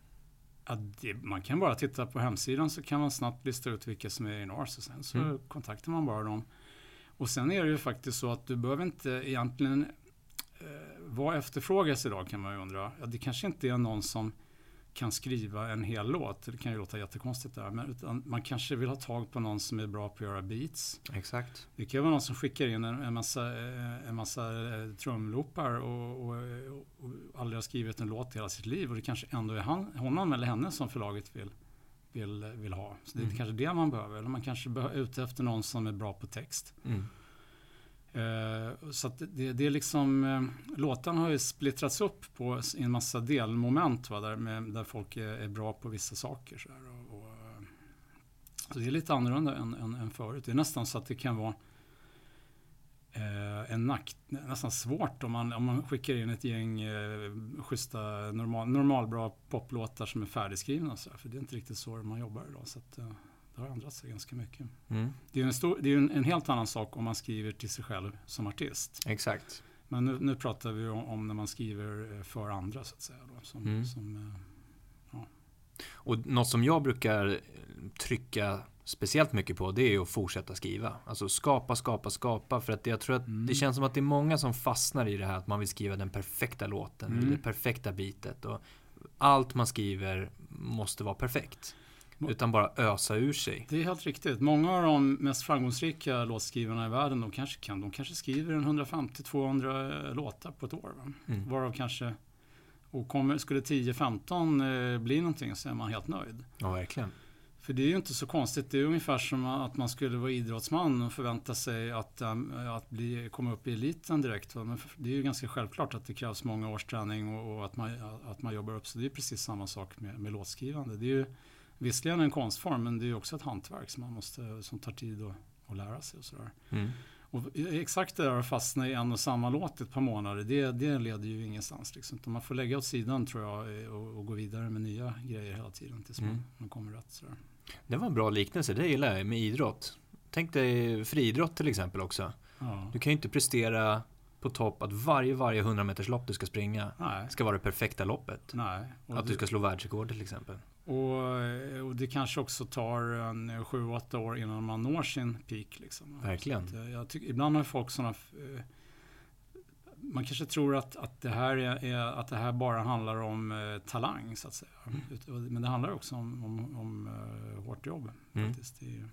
Ja, det, man kan bara titta på hemsidan så kan man snabbt lista ut vilka som är i Nars och sen så mm. kontaktar man bara dem. Och sen är det ju faktiskt så att du behöver inte egentligen eh, vad efterfrågas idag kan man ju undra. Ja, det kanske inte är någon som kan skriva en hel låt. Det kan ju låta jättekonstigt där. Men man kanske vill ha tag på någon som är bra på att göra beats. Exakt. Det kan vara någon som skickar in en, en massa, eh, en massa eh, trumloopar och, och, och, aldrig har skrivit en låt hela sitt liv. Och det kanske ändå är han, honom eller henne som förlaget vill, vill, vill ha. Så det är mm. kanske det man behöver. Eller man kanske är ute efter någon som är bra på text. Mm. Eh, så det, det, är liksom, eh, låtarna har ju splittrats upp på en massa delmoment va, där, med, där folk är, är, bra på vissa saker. Så, och, och, eh, så det är lite annorlunda än, än, än, förut. Det är nästan så att det kan vara en nack, nästan svårt om man, om man skickar in ett gäng eh, schyssta normal, normalbra poplåtar som är färdigskrivna. Så, för det är inte riktigt så man jobbar idag. Så att, det har ändrat sig ganska mycket. Mm. Det är, en, stor, det är en, en, helt annan sak om man skriver till sig själv som artist. Exakt. Men nu, nu pratar vi om, om, när man skriver eh, för andra så att säga. Då, som, mm. som, eh, ja. Och något som jag brukar trycka speciellt mycket på det är att fortsätta skriva. Alltså skapa, skapa, skapa. För att jag tror att mm. det känns som att det är många som fastnar i det här att man vill skriva den perfekta låten, mm. det perfekta bitet. Och allt man skriver måste vara perfekt. Utan bara ösa ur sig. Det är helt riktigt. Många av de mest framgångsrika låtskrivarna i världen, de kanske, kan, de kanske skriver 150-200 låtar på ett år. Mm. Varav kanske, och kommer, skulle 10-15 eh, bli någonting så är man helt nöjd. Ja, verkligen. För det är ju inte så konstigt. Det är ungefär som att man skulle vara idrottsman och förvänta sig att, um, att bli, komma upp i eliten direkt. Men det är ju ganska självklart att det krävs många års träning och, och att, man, att man jobbar upp. Så det är precis samma sak med, med låtskrivande. Det är ju visserligen en konstform men det är också ett hantverk som man måste, som tar tid att, att lära sig och sådär. Mm. Och exakt det där att fastna i en och samma låt ett par månader, det, det leder ju ingenstans. Liksom. Man får lägga åt sidan tror jag och, och gå vidare med nya grejer hela tiden tills mm. man, kommer rätt. Sådär. Det var en bra liknelse, det gillar jag med idrott. Tänk dig friidrott till exempel också. Ja. Du kan ju inte prestera på topp att varje, varje 100 meters lopp du ska springa Nej. ska vara det perfekta loppet. Nej. att du ska slå världsrekord till exempel. Och, och, det kanske också tar en 7-8 år innan man når sin peak. Liksom. Verkligen. Eh, jag tycker, ibland har folk sådana... Eh, man kanske tror att, att, det här är, att det här bara handlar om eh, talang, så att säga. Mm. Men det handlar också om, om, om hårt jobb. Mm. Faktiskt. Är,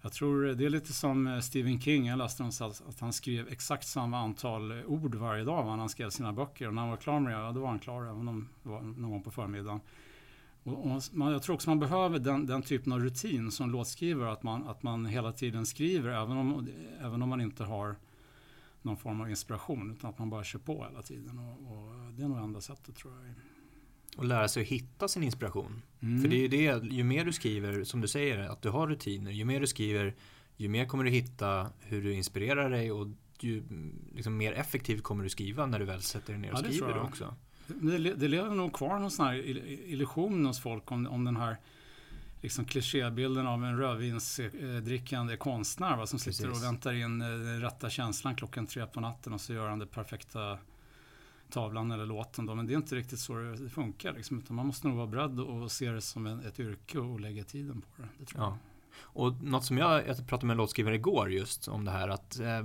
jag tror det är lite som Stephen King. Jag läste någonstans att han skrev exakt samma antal ord varje dag när han skrev sina böcker. Och när han var klar med det, ja, då var han klar även om det var någon gång på förmiddagen. Och, och man, jag tror också man behöver den, den typen av rutin som låtskrivare, att man, att man hela tiden skriver även om, även om man inte har någon form av inspiration, utan att man bara kör på hela tiden. Och, och det är nog enda sättet tror jag. Och lära sig att hitta sin inspiration. Mm. För det är ju det, ju mer du skriver, som du säger, att du har rutiner, ju mer du skriver, ju mer kommer du hitta hur du inspirerar dig och ju liksom, mer effektivt kommer du skriva när du väl sätter dig ner och ja, skriver också. Det, lever nog kvar någon sån här illusion hos folk om, om den här liksom klichébilden av en rödvinsdrickande konstnär va, som Precis. sitter och väntar in eh, den rätta känslan klockan tre på natten och så gör han det perfekta tavlan eller låten. Då. Men det är inte riktigt så det funkar. Liksom, utan man måste nog vara beredd och se det som en, ett yrke och lägga tiden på det. det ja. jag. Och något som jag, jag pratade med en låtskrivare igår just om det här att eh,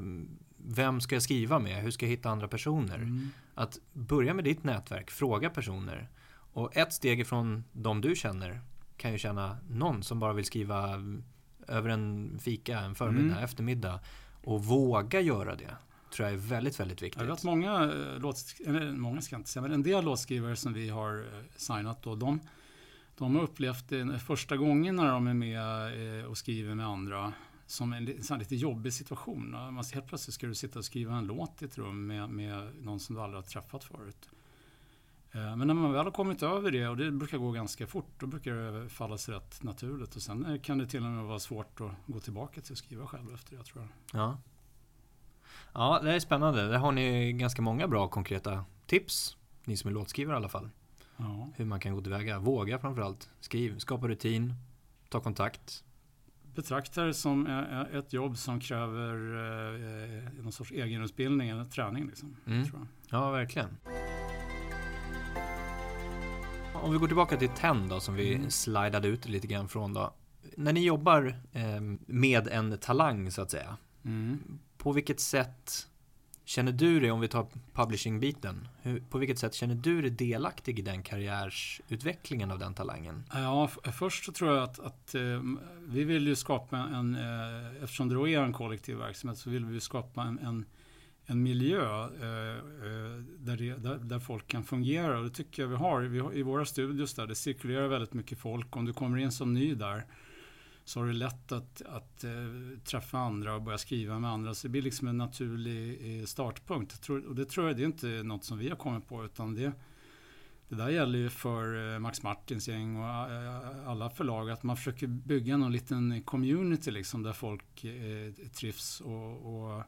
vem ska jag skriva med? Hur ska jag hitta andra personer? Mm. Att börja med ditt nätverk, fråga personer. Och ett steg ifrån de du känner kan ju känna någon som bara vill skriva över en fika, en förmiddag, mm. eftermiddag. Och våga göra det. Tror jag är väldigt, väldigt viktigt. Jag vet många, eh, låt, eller många ska inte säga, men en del låtskrivare som vi har eh, signat då, de, de har upplevt det första gången när de är med eh, och skriver med andra som en, en lite jobbig situation. Man, helt plötsligt ska du sitta och skriva en låt i ett rum med, med någon som du aldrig har träffat förut. Eh, men när man väl har kommit över det, och det brukar gå ganska fort, då brukar det falla sig rätt naturligt. Och sen kan det till och med vara svårt att gå tillbaka till att skriva själv efter det, tror jag. Ja. Ja, det är spännande. Där har ni ganska många bra konkreta tips. Ni som är låtskrivare i alla fall. Ja. Hur man kan gå tillväga. Våga framförallt. Skriv, skapa rutin, ta kontakt betraktar det som ett jobb som kräver någon sorts egenutbildning eller träning. Liksom, mm. Ja, verkligen. om vi går tillbaka till TEN då, som vi Mm. slidade ut lite grann från då. När ni jobbar eh, med en talang så att säga, Mm. på vilket sätt känner du dig, om vi tar publishing-biten, hur, på vilket sätt känner du dig delaktig i den karriärsutvecklingen av den talangen? Ja, f- först så tror jag att, att eh, vi vill ju skapa en, eh, eftersom det då är en kollektiv verksamhet, så vill vi ju skapa en, en, en miljö eh, eh där, det, där, där folk kan fungera. Och det tycker jag vi har. Vi har I våra studios där det cirkulerar väldigt mycket folk. Om du kommer in som ny där så har det lätt att, att äh, träffa andra och börja skriva med andra. Så det blir liksom en naturlig eh, startpunkt. Tror, och det tror jag det är inte något som vi har kommit på utan det, det där gäller ju för eh, Max Martins gäng och alla förlag att man försöker bygga någon liten community liksom där folk trivs och, och,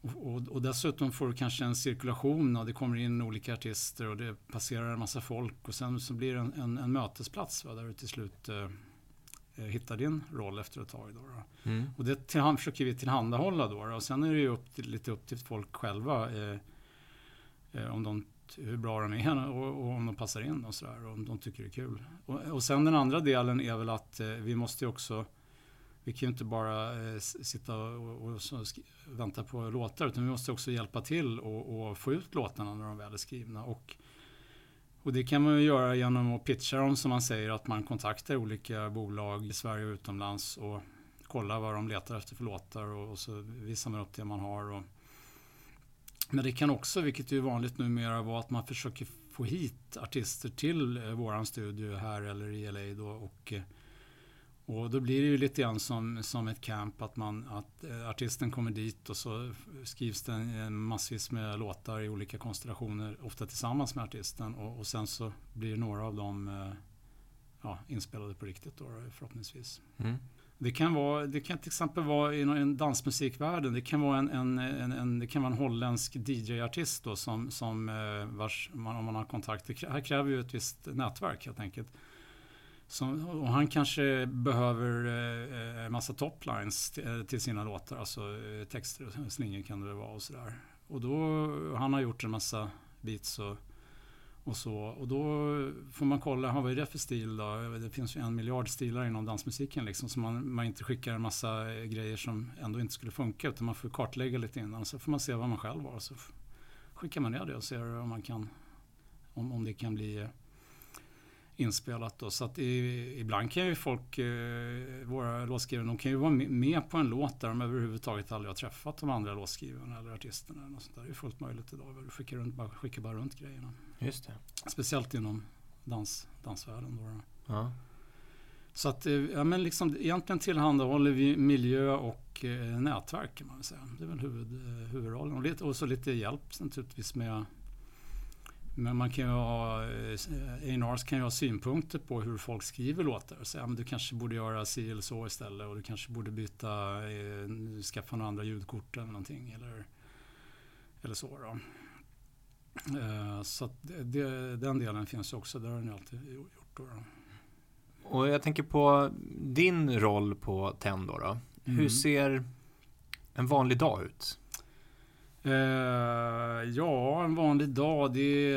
och, och dessutom får du kanske en cirkulation och det kommer in olika artister och det passerar en massa folk och sen så blir det en, en, en mötesplats va, där du till slut eh, eh, hittar din roll efter ett tag. Då, då. Mm. Och det tillhand, försöker vi tillhandahålla då, då. Och sen är det ju upp till, lite upp till folk själva eh, eh, om de, hur bra de är och, och om de passar in och sådär. Och om de tycker det är kul. Och, och sen den andra delen är väl att eh, vi måste ju också vi kan ju inte bara eh, sitta och, och vänta på låtar utan vi måste också hjälpa till och, och få ut låtarna när de väl är skrivna. Och, och det kan man ju göra genom att pitcha dem som man säger att man kontaktar olika bolag i Sverige och utomlands och kollar vad de letar efter för låtar och, och så visar man upp det man har. Och, men det kan också, vilket är vanligt numera, vara att man försöker få hit artister till eh, våran studio här eller i LA då och eh, och då blir det ju lite grann som, som ett camp att, man, att eh, artisten kommer dit och så skrivs det en, massvis med låtar i olika konstellationer, ofta tillsammans med artisten och, och sen så blir några av dem eh, ja, inspelade på riktigt då, förhoppningsvis. Mm. Det kan, vara, det kan till exempel vara inom en dansmusikvärlden. Det kan vara en, en, en, en, det kan vara en holländsk DJ-artist då som, som eh, vars, man, om man har kontakt. Det krä- här kräver ju ett visst nätverk helt enkelt. Som, och han kanske behöver eh, en massa toplines till, eh, till sina låtar, alltså eh, texter och slingor kan det väl vara och sådär. Och då, han har gjort en massa beats och, och så. Och då får man kolla, vad är det för stil då? Det finns ju en miljard stilar inom dansmusiken liksom. Så man, man inte skickar en massa grejer som ändå inte skulle funka. Utan man får kartlägga lite innan. Så får man se vad man själv har. Så skickar man ner det och ser om man kan, om, om det kan bli eh, inspelat då. Så att i, ibland kan ju folk, eh, våra låtskrivare, de kan ju vara med- på en låt där de överhuvudtaget aldrig har träffat de andra låtskrivarna eller artisterna. Eller sånt där. Det är fullt möjligt idag. Du skickar, runt, bara, skickar bara runt grejerna. Just det. Speciellt inom dans, dansvärlden. Då. då. Ja. Så att, eh, ja, men liksom, egentligen tillhandahåller vi miljö och eh, nätverk kan man väl säga. Det är väl huvud, eh, huvudrollen. Och, lite, och så lite hjälp naturligtvis med men man kan ju ha, eh, A&Rs kan ju ha synpunkter på hur folk skriver låtar. Och säga, men du kanske borde göra si eller så istället och du kanske borde byta, eh, skaffa några andra ljudkort eller någonting. Eller, eller så då. Eh, så det, den delen finns också, det har den ju alltid gjort. Då, då. Och jag tänker på din roll på TEN då. då. Hur Mm. ser en vanlig dag ut? Eh, ja, en vanlig dag, det,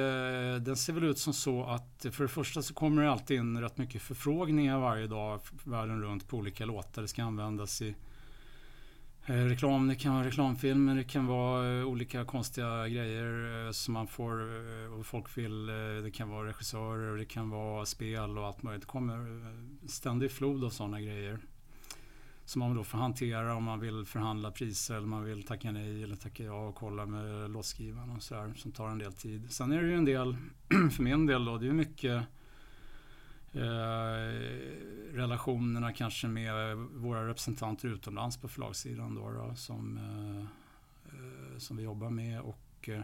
den ser väl ut som så att för det första så kommer det alltid in rätt mycket förfrågningar varje dag världen runt på olika låtar. Det ska användas i eh, reklam, det kan vara reklamfilmer, det kan vara eh, olika konstiga grejer eh, som man får och folk vill. Det kan vara regissörer, det kan vara spel och allt möjligt. Det kommer ständig flod av sådana grejer som man då får hantera om man vill förhandla priser eller man vill tacka nej eller tacka ja och kolla med låtskrivaren och sådär som tar en del tid. Sen är det ju en del, för min del då, det är ju mycket eh, relationerna kanske med våra representanter utomlands på förlagssidan då, då som, eh, eh, som vi jobbar med och eh,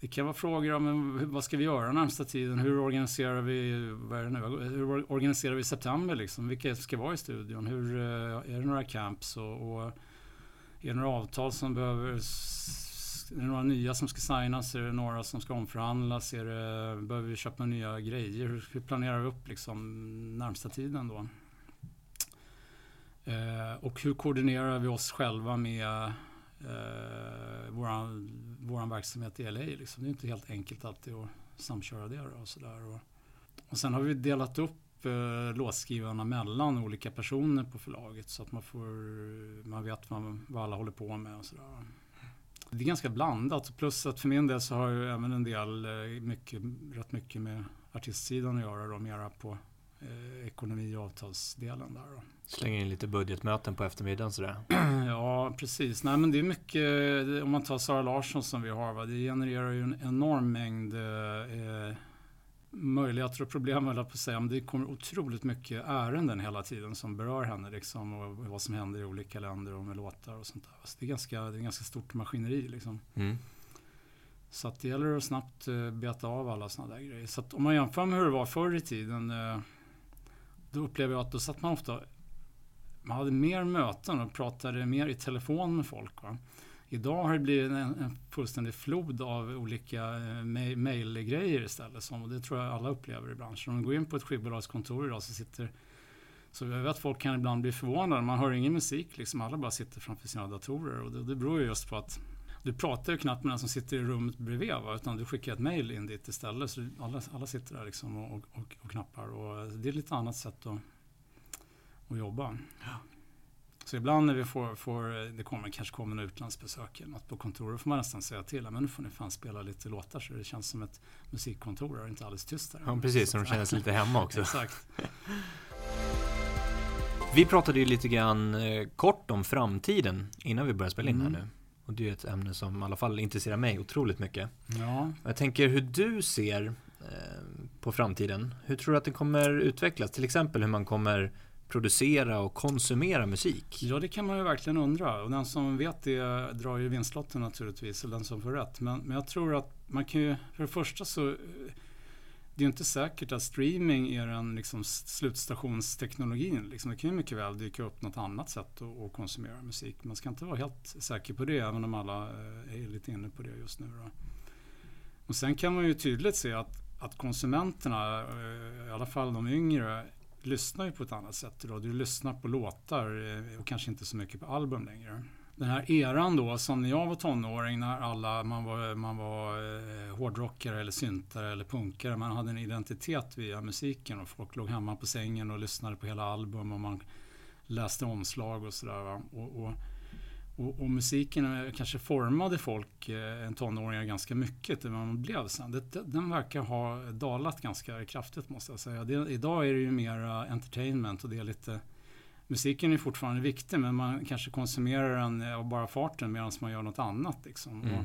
det kan vara frågor om vad ska vi göra närmsta tiden? Hur organiserar vi, vad är det nu? Hur organiserar vi september liksom? Vilka ska vara i studion? Hur, eh, är det några camps och, och är det några avtal som behöver är det några nya som ska signas? Är det några som ska omförhandlas? Är det, behöver vi köpa nya grejer? Hur, hur planerar vi upp liksom närmsta tiden då? Eh, och hur koordinerar vi oss själva med eh, våra vår verksamhet i LA? Liksom. Det är inte helt enkelt alltid att samköra det. Och så där. Och, och sen har vi delat upp eh, låtskrivarna mellan olika personer på förlaget så att man, får, man vet vad, vad alla håller på med och sådär. Det är ganska blandat. Plus att för min del så har jag även en del, eh, mycket, rätt mycket med artistsidan att göra då, mera på eh, ekonomi och avtalsdelen där då. Slänger in lite budgetmöten på eftermiddagen sådär. ja, precis. Nej, men det är mycket, om man tar Sara Larsson som vi har, va, det genererar ju en enorm mängd eh, möjligheter och problem, eller på att säga. Men det kommer otroligt mycket ärenden hela tiden som berör henne liksom, och vad som händer i olika länder och med låtar och sånt där. Så det är ganska, det är ganska stort maskineri liksom. Mm. Så att det gäller att snabbt uh, beta av alla sådana där grejer. Så att om man jämför med hur det var förr i tiden, då upplever jag att då satt man ofta man hade mer möten och pratade mer i telefon med folk. Va? Idag har det blivit en, en fullständig flod av olika eh, mejlgrejer istället. Som, och det tror jag alla upplever i branschen. Om man går in på ett skivbolagskontor idag så sitter så jag vet att folk kan ibland bli förvånade. Man hör ingen musik, liksom. alla bara sitter framför sina datorer. Och det, det beror ju just på att du pratar ju knappt med den som sitter i rummet bredvid, va? utan du skickar ett mejl in dit istället. Så alla, alla sitter där liksom och, och, och knappar. Och det är ett lite annat sätt att, att jobba. Ja. Så ibland när vi får, får det kommer, kanske kommer en utlandsbesök eller något på kontoret får man nästan säga till. Men nu får ni fan spela lite låtar så det känns som ett musikkontor och inte alldeles tyst där. Ja, precis. Så de känner sig lite hemma också. Exakt. Vi pratade ju lite grann eh, kort om framtiden innan vi började spela in mm. här nu. Och det är ett ämne som i alla fall intresserar mig otroligt mycket. Ja. Jag tänker hur du ser eh, på framtiden. Hur tror du att det kommer utvecklas? Till exempel hur man kommer producera och konsumera musik? Ja, det kan man ju verkligen undra. Och den som vet det drar ju vinstlotten naturligtvis, eller den som får rätt. Men, men jag tror att man kan ju, för det första så det är inte säkert att streaming är den liksom slutstationsteknologin. Liksom, det kan ju mycket väl dyka upp något annat sätt att, att konsumera musik. Man ska inte vara helt säker på det, även om alla eh, är lite inne på det just nu. Då. Och sen kan man ju tydligt se att, att konsumenterna, eh, i alla fall de yngre, lyssnar ju på ett annat sätt idag. Du lyssnar på låtar eh, och kanske inte så mycket på album längre. Den här eran då, som när jag var tonåring, när alla, man var, man var eh, hårdrockare eller syntare eller punkare. Man hade en identitet via musiken och folk låg hemma på sängen och lyssnade på hela album och man läste omslag och sådär. Och, och och, och, musiken kanske formade folk, eh, en tonåring, ganska mycket till vad man blev sen. Det, den verkar ha dalat ganska kraftigt måste jag säga. Det, idag är det ju mer entertainment och det är lite Musiken är fortfarande viktig men man kanske konsumerar den av bara farten medan man gör något annat. Liksom. Mm.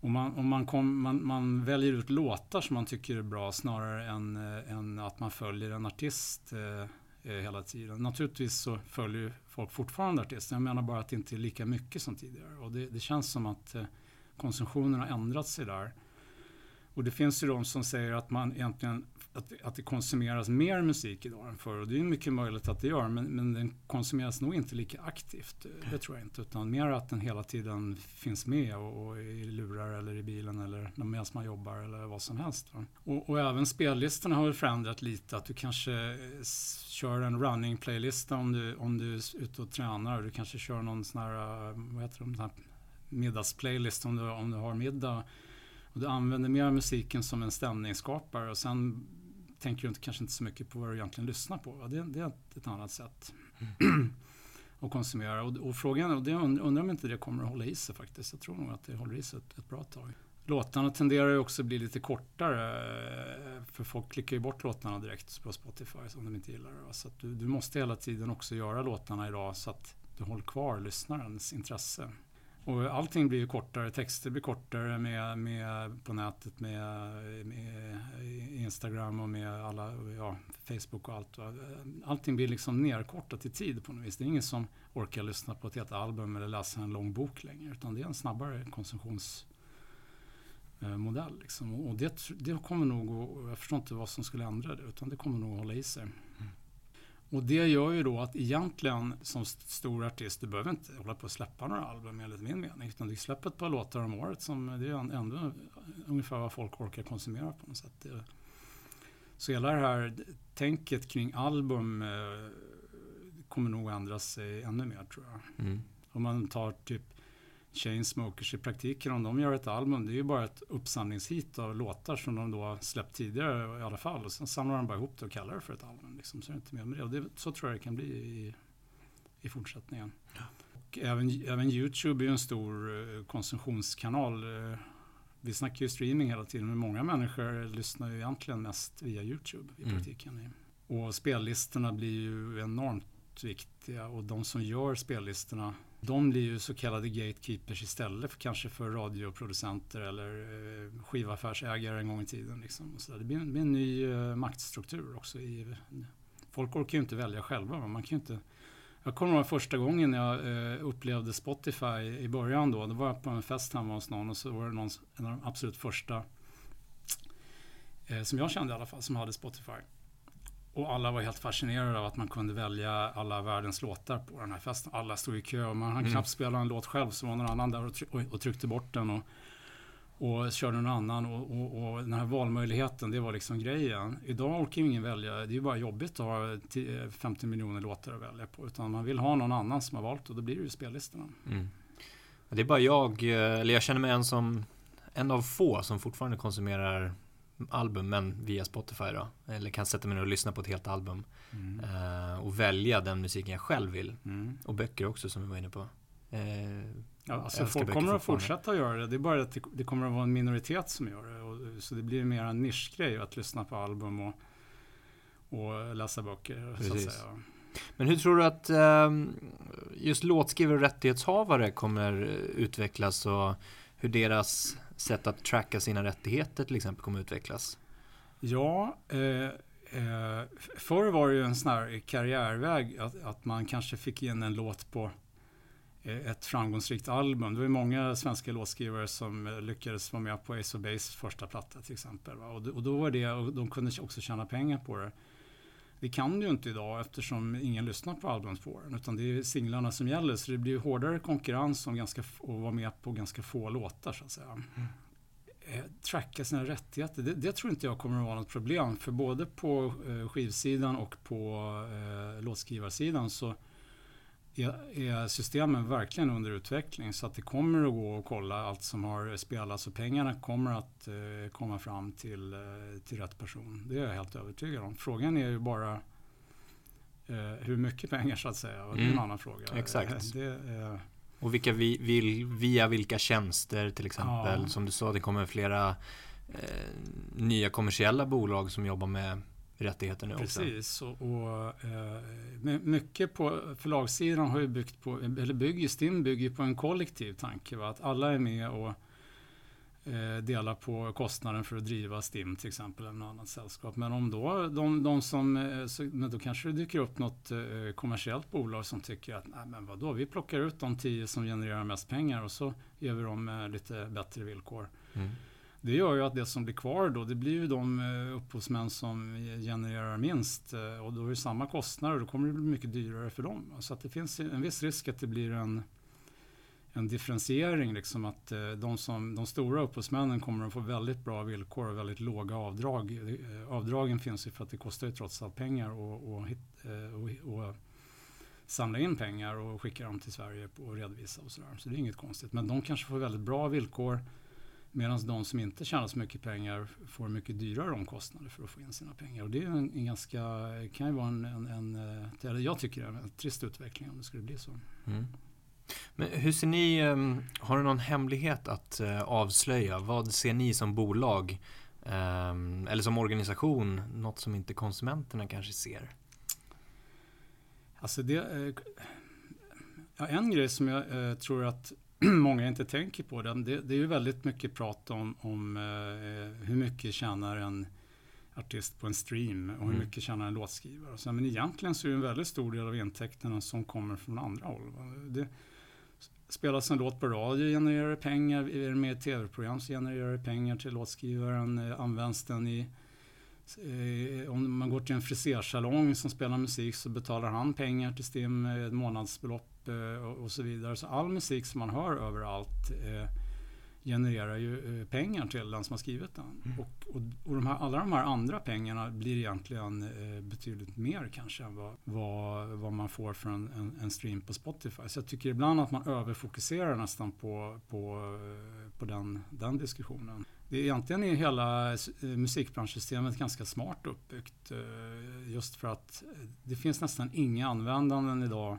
Och, man, och man, kom, man, man, väljer ut låtar som man tycker är bra snarare än, äh, än att man följer en artist äh, hela tiden. Naturligtvis så följer folk fortfarande artister. Jag menar bara att det inte är lika mycket som tidigare. Och det, det känns som att eh, konsumtionen har ändrat sig där. Och det finns ju de som säger att man egentligen att, att det konsumeras mer musik idag än förr. Och det är mycket möjligt att det gör, men, men den konsumeras nog inte lika aktivt. Det tror jag inte. Utan mer att den hela tiden finns med och, och i lurar eller i bilen eller medan man jobbar eller vad som helst. Och, och, även spellistorna har väl förändrat lite. Att du kanske kör en running playlista om du, om du är ute och tränar. Du kanske kör någon sån här, vad heter det, middagsplaylist om du, om du har middag. Och du använder mer musiken som en stämningsskapare och sen tänker du inte, kanske inte så mycket på vad du egentligen lyssnar på. Det, det är ett, annat sätt mm. att konsumera. Och, och frågan och det undrar om inte det kommer att hålla i sig faktiskt. Jag tror nog att det håller i sig ett, ett bra tag. Låtarna tenderar ju också att bli lite kortare. För folk klickar ju bort låtarna direkt på Spotify som de inte gillar. Så du, du måste hela tiden också göra låtarna idag så att du håller kvar lyssnarens intresse. Och allting blir ju kortare, texter blir kortare med, med, på nätet med, med Instagram och med alla, ja, Facebook och allt. Allting blir liksom nerkortat i tid på något vis. Det är ingen som orkar lyssna på ett helt album eller läsa en lång bok längre. Utan det är en snabbare konsumtionsmodell. Liksom. Och det, det kommer nog att, jag förstår inte vad som skulle ändra det, utan det kommer nog att hålla i sig. Och det gör ju då att egentligen som stor artist, du behöver inte hålla på att släppa några album enligt min mening. Utan du släpper ett par låtar om året som det är ändå ungefär vad folk orkar konsumera på något sätt. Så hela det här tänket kring album eh, kommer nog ändra sig ännu mer tror jag. Mm. Om man tar typ Chainsmokers i praktiken, om de gör ett album, det är ju bara ett uppsamlingshit av låtar som de då har släppt tidigare i alla fall. Och sen samlar de bara ihop det och kallar det för ett album. Liksom. Så är det inte mer med det. Och det, så tror jag det kan bli i, i fortsättningen. Ja. Och även, även YouTube är ju en stor uh, konsumtionskanal. Uh, vi snackar ju streaming hela tiden, men många människor lyssnar ju egentligen mest via YouTube i mm. praktiken. Och spellistorna blir ju enormt viktiga och de som gör spellistorna de blir ju så kallade gatekeepers istället för kanske för radioproducenter eller eh, skivaffärsägare en gång i tiden. Liksom. Och så där. Det blir en, blir en ny eh, maktstruktur också. I, folk orkar ju inte välja själva. Men man kan inte, jag kommer ihåg första gången jag eh, upplevde Spotify i början då. Då var jag på en fest hemma hos någon och så var det någon, en av de absolut första som jag kände i alla fall som hade Spotify. Och alla var helt fascinerade av att man kunde välja alla världens låtar på den här festen. Alla stod i kö och man hann mm. knappt spela en låt själv så var någon annan där och, tryck, och tryckte bort den. Och, och körde någon annan och, och, och, den här valmöjligheten det var liksom grejen. Idag orkar ingen välja, det är ju bara jobbigt att ha 50 miljoner låtar att välja på. Utan man vill ha någon annan som har valt och då blir det ju spellistorna. Mm. Det är bara jag, eh, eller jag känner mig en som en av få som fortfarande konsumerar album men via Spotify då. Eller kan sätta mig ner och lyssna på ett helt album. Mm. Uh, och välja den musiken jag själv vill. Mm. Och böcker också som vi var inne på. Uh, ja, alltså folk kommer att fortsätta göra det. Det är bara att det, det, kommer att vara en minoritet som gör det. Och, så det blir mer en nischgrej att lyssna på album och, och läsa böcker. Så att säga. Men hur tror du att um, just låtskrivare och rättighetshavare kommer utvecklas och hur deras sätt att tracka sina rättigheter till exempel kommer utvecklas? Ja, eh, eh, förr var det ju en sån här karriärväg att, att man kanske fick in en låt på eh, ett framgångsrikt album. Det var ju många svenska låtskrivare som eh, lyckades vara med på Ace of Base första platta till exempel. Och, och då var det, och de kunde också tjäna pengar på det. Det kan du ju inte idag eftersom ingen lyssnar på albumspåren utan det är singlarna som gäller. Så det blir hårdare konkurrens om ganska, att vara med på ganska få låtar så att säga. Mm. Eh, tracka sina rättigheter, det, det, tror inte jag kommer att vara något problem. För både på eh, skivsidan och på eh, låtskrivarsidan så är, är systemen verkligen under utveckling. Så att det kommer att gå att kolla allt som har spelats och pengarna kommer att eh, komma fram till, eh, till rätt person. Det är jag helt övertygad om. Frågan är ju bara eh, hur mycket pengar så att säga. Och det är en mm. annan fråga. Exakt. Det, och vilka vi, vil, via vilka tjänster till exempel. Ja. Som du sa, det kommer flera eh, nya kommersiella bolag som jobbar med rättigheter nu också. Precis, och, och eh, mycket på förlagssidan har ju byggt på, eller bygger, STIM bygger på en kollektiv tanke. Va? Att alla är med och eh, delar på kostnaden för att driva STIM till exempel, eller något annat sällskap. Men om då de, de som, eh, så, men då kanske det dyker upp något eh, kommersiellt bolag som tycker att, nej men vadå, vi plockar ut de tio som genererar mest pengar och så ger vi dem lite bättre villkor. Mm. Det gör ju att det som blir kvar då, det blir ju de eh, upphovsmän som genererar minst. Eh, och då är det samma kostnader och då kommer det bli mycket dyrare för dem. Så att det finns en viss risk att det blir en, en differentiering. Liksom att eh, de, som, de stora upphovsmännen kommer att få väldigt bra villkor och väldigt låga avdrag. Avdragen finns ju för att det kostar ju trots allt pengar och, och, och, och samla in pengar och skicka dem till Sverige och redovisa och sådär. Så det är inget konstigt. Men de kanske får väldigt bra villkor Medan de som inte tjänar så mycket pengar får mycket dyrare omkostnader för att få in sina pengar. Och det är en, en ganska, kan ju vara en, en, en, eh, jag tycker det är en trist utveckling om det skulle bli så. Mm. Men hur ser ni, ehm, har du någon hemlighet att eh, avslöja? Vad ser ni som bolag ehm, eller som organisation, något som inte konsumenterna kanske ser? Alltså det, eh, ja, en grej som jag tror att många inte tänker på den. Det, det är ju väldigt mycket prat om, om eh, hur mycket tjänar en artist på en stream och hur mm. mycket tjänar en låtskrivare. Så, men egentligen så är det en väldigt stor del av intäkterna som kommer från andra håll. Det spelas en låt på radio genererar det pengar, är det med i tv-program så genererar det pengar till låtskrivaren. Eh, används den i eh, om man går till en frisersalong som spelar musik så betalar han pengar till STIM, ett månadsbelopp Eh, och så vidare. Så all musik som man hör överallt eh, genererar ju eh, pengar till den som har skrivit den. Mm. Och, och, och de här, alla de här andra pengarna blir egentligen eh, betydligt mer kanske än vad, vad, vad man får för en, en, en, stream på Spotify. Så jag tycker ibland att man överfokuserar nästan på, på, på den, den diskussionen. Det är egentligen är hela eh, musikbranschsystemet ganska smart uppbyggt. Eh, just för att det finns nästan inga användanden idag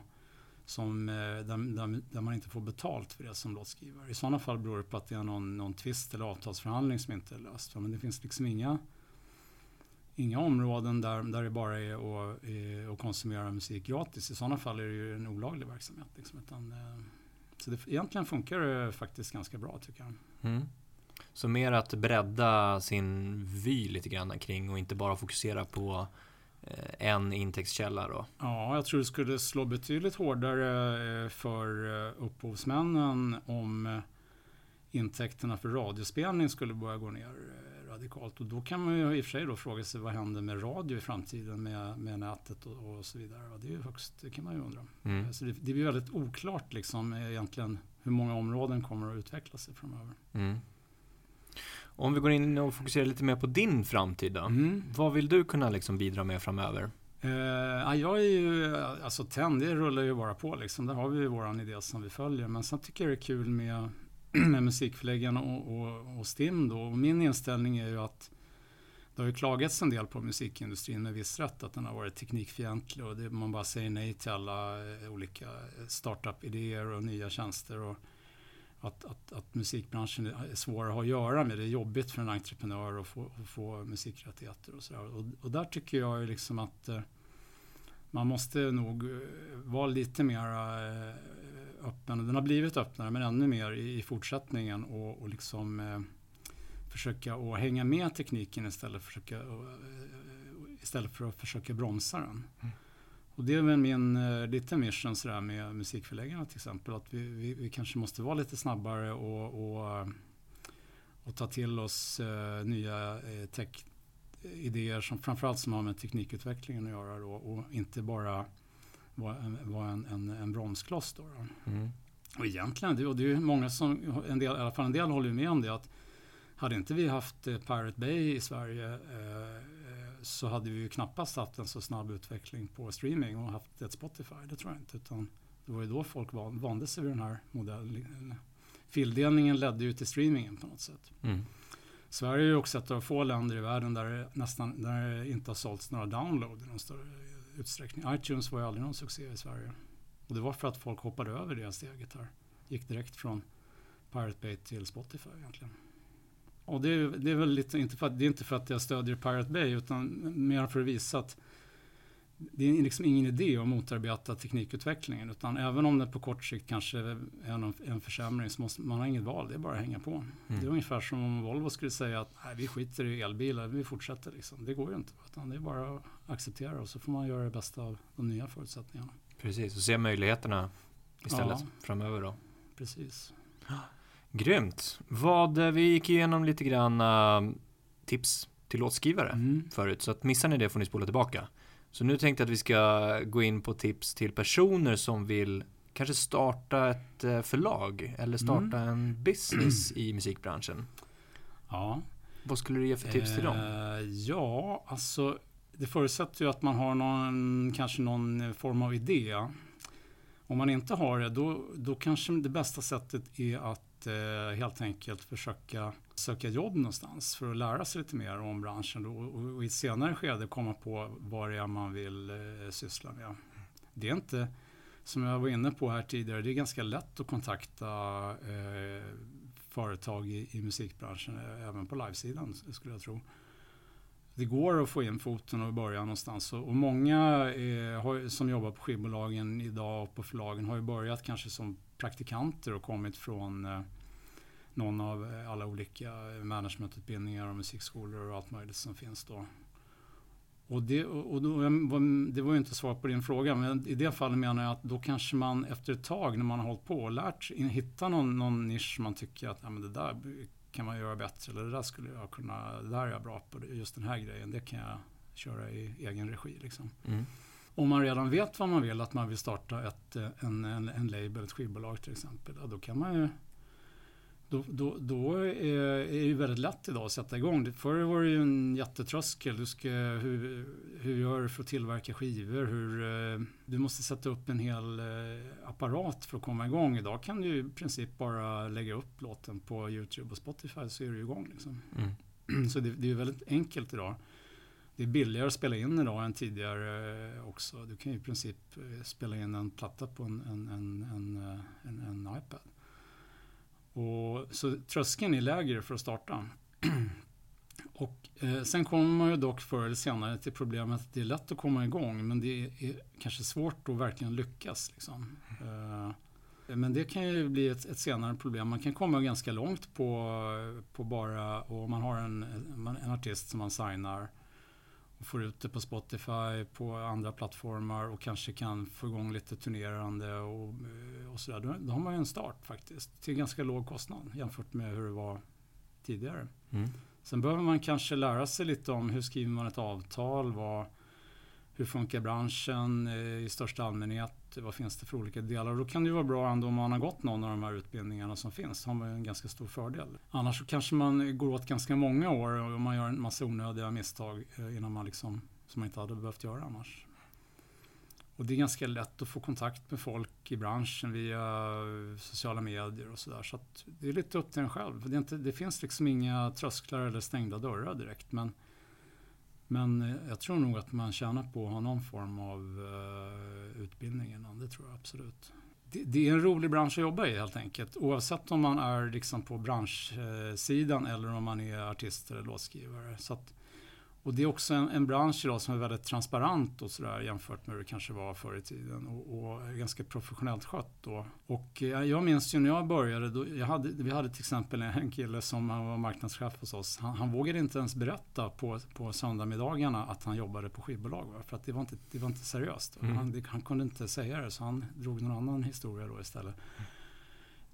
som, eh, där, där, där, man inte får betalt för det som låtskrivare. I sådana fall beror det på att det är någon, någon tvist eller avtalsförhandling som inte är löst. Men det finns liksom inga, inga områden där, där det bara är att, eh, att konsumera musik gratis. I sådana fall är det ju en olaglig verksamhet. Liksom. Utan, eh, så det, egentligen funkar det faktiskt ganska bra tycker jag. Mm. Så mer att bredda sin vy lite grann kring och inte bara fokusera på en intäktskälla då? Ja, jag tror det skulle slå betydligt hårdare eh, för eh, upphovsmännen om intäkterna för radiospelning skulle börja gå ner radikalt. Och då kan man ju i och för sig då fråga sig vad händer med radio i framtiden med, med nätet och, och så vidare. Och det, är ju högst, det kan man ju undra. Mm. Så det, det blir väldigt oklart liksom egentligen hur många områden kommer att utveckla sig framöver. Mm. Om vi går in och fokuserar lite mer på din framtid då. Mm. Vad vill du kunna liksom bidra med framöver? Uh, jag är ju, alltså TEN, det rullar ju bara på liksom. Där har vi ju våran idé som vi följer. Men sen tycker jag det är kul med, med musikförläggarna och, och, och STIM då. Och min inställning är ju att det har ju klagats en del på musikindustrin med viss rätt att den har varit teknikfientlig och det, man bara säger nej till alla olika startup-idéer och nya tjänster. Och, att, att, att, musikbranschen är svårare att ha att göra med. Det är jobbigt för en entreprenör att få, att få musikrättigheter och sådär. Och, och, där tycker jag liksom att eh, man måste nog eh, vara lite mer eh, öppen. Den har blivit öppnare men ännu mer i, i fortsättningen och, och liksom eh, försöka att hänga med tekniken istället för, försöka, eh, istället för att försöka bromsa den. Mm. Och det är väl min eh, lite mission sådär med musikförläggarna till exempel. Att vi, vi, vi kanske måste vara lite snabbare och, och, och ta till oss eh, nya eh, tech-idéer som framförallt som har med teknikutvecklingen att göra då, och inte bara vara en, var en, en, en bromskloss. Då, då. Mm. Och egentligen, det, och det är många som, en del, i alla fall en del håller med om det, att hade inte vi haft eh, Pirate Bay i Sverige eh, så hade vi ju knappast haft en så snabb utveckling på streaming och haft ett Spotify. Det tror jag inte. Utan det var ju då folk van, vande sig vid den här modellen. Fildelningen ledde ju till streamingen på något sätt. Mm. Sverige är ju också ett av få länder i världen där det, nästan, där det inte har sålts några download i någon större utsträckning. iTunes var ju aldrig någon succé i Sverige. Och det var för att folk hoppade över det steget här. Gick direkt från Pirate Bay till Spotify egentligen. Och det är, det är väl lite, inte för att, det är inte för att jag stödjer Pirate Bay utan mer för att visa att det är liksom ingen idé att motarbeta teknikutvecklingen utan även om det på kort sikt kanske är en, en försämring så måste man ha inget val, det är bara att hänga på. Mm. Det är ungefär som om Volvo skulle säga att nej, vi skiter i elbilar, vi fortsätter. Liksom. Det går ju inte, utan det är bara att acceptera och så får man göra det bästa av de nya förutsättningarna. Precis, och se möjligheterna istället ja, framöver då. Precis. Grymt. Vad, eh, vi gick igenom lite grann uh, tips till låtskrivare mm. förut, så att missar ni det får ni spola tillbaka. Så nu tänkte jag att vi ska gå in på tips till personer som vill kanske starta ett uh, förlag eller starta mm. en business i musikbranschen. Ja. Vad skulle du ge för tips till dem? Ja, alltså det förutsätter ju att man har någon, kanske någon form av idé. Om man inte har det, då, då kanske det bästa sättet är att eh, helt enkelt försöka söka jobb någonstans för att lära sig lite mer om branschen och, och, och i ett senare skede komma på vad det är man vill eh, syssla med. Det är inte, som jag var inne på här tidigare, det är ganska lätt att kontakta eh, företag i, i musikbranschen, eh, även på livesidan skulle jag tro det går att få in foten och börja någonstans. Och, många eh, har, som jobbar på skivbolagen idag och på förlagen har ju börjat kanske som praktikanter och kommit från eh, någon av eh, alla olika managementutbildningar och musikskolor och allt möjligt som finns då. Och det, och då, det var ju inte svar på din fråga, men i det fallet menar jag att då kanske man efter ett tag när man har hållit på och lärt sig, hitta någon, någon nisch man tycker att ja, men det där kan man göra bättre eller det där skulle jag kunna, det där är jag bra på, just den här grejen, det kan jag köra i egen regi. Liksom. Mm. Om man redan vet vad man vill, att man vill starta ett, en, en, en label, ett skivbolag till exempel, ja, då kan man ju då, då, då är, är det väldigt lätt idag att sätta igång. Förr var det ju en jättetröskel. Du ska, hur, hur gör du för att tillverka skivor? Hur, eh, du måste sätta upp en hel eh, apparat för att komma igång. Idag kan du i princip bara lägga upp låten på YouTube och Spotify så är du igång. Liksom. Mm. Så det, det är väldigt enkelt idag. Det är billigare att spela in idag än tidigare eh, också. Du kan ju i princip spela in en platta på en, en, en, en iPad. Och, så tröskeln är lägre för att starta. Och, eh, sen kommer man ju dock förr eller senare till problemet att det är lätt att komma igång men det är kanske svårt att verkligen lyckas. Liksom. Eh, men det kan ju bli ett, ett, senare problem. Man kan komma ganska långt på, på bara, och man har en, en artist som man signar får ut det på Spotify, på andra plattformar och kanske kan få igång lite turnerande och, eh, och sådär. Då, då, har man ju en start faktiskt till ganska låg kostnad jämfört med hur det var tidigare. Mm. Sen behöver man kanske lära sig lite om hur skriver man ett avtal, vad, hur funkar branschen eh, i största allmänhet? Vad finns det för olika delar? Och då kan det vara bra ändå om man har gått någon av de här utbildningarna som finns. Då har man en ganska stor fördel. Annars så kanske man går åt ganska många år och man gör en massa onödiga misstag eh, innan man liksom, som man inte hade behövt göra annars. Och det är ganska lätt att få kontakt med folk i branschen via eh, sociala medier och sådär. Så, så det är lite upp till en själv. Det, inte, det finns liksom inga trösklar eller stängda dörrar direkt. Men men eh, jag tror nog att man tjänar på att ha någon form av uh, utbildning innan. Det tror jag absolut. Det, det, är en rolig bransch att jobba i helt enkelt. Oavsett om man är liksom på branschsidan eller om man är artist eller låtskrivare. Så att, och det är också en, en bransch idag som är väldigt transparent och sådär jämfört med hur det kanske var förr i tiden och, och ganska professionellt skött då. Och jag, jag minns ju när jag började, då, jag hade, vi hade till exempel en kille som var marknadschef hos oss. Han, han vågade inte ens berätta på, på söndagsmiddagarna att han jobbade på skivbolag. Va? För att det var inte, det var inte seriöst. Mm. Han, det, han kunde inte säga det så han drog någon annan historia då istället. Mm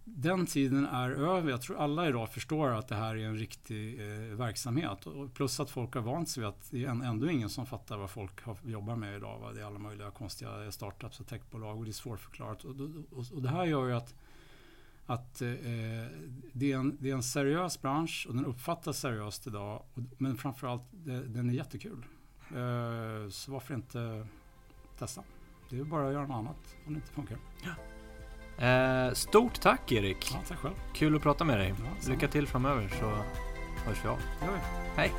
den tiden är över. Jag tror alla idag förstår att det här är en riktig eh, verksamhet. Och plus att folk har vant sig vid att det är ändå ingen som fattar vad folk har, jobbar med idag. Va? Det är alla möjliga konstiga startups och techbolag och det är svårförklarat. Och, och, och det här gör ju att, att eh, det, är en, det är en seriös bransch och den uppfattas seriöst idag. Och, men framförallt, det, den är jättekul. Eh, så varför inte testa? Det är bara att göra något annat om det inte funkar. Ja. Eh, stort tack Erik. Ja, tack själv. Kul att prata med dig. Ja, Lycka till framöver så hörs vi av. Hej.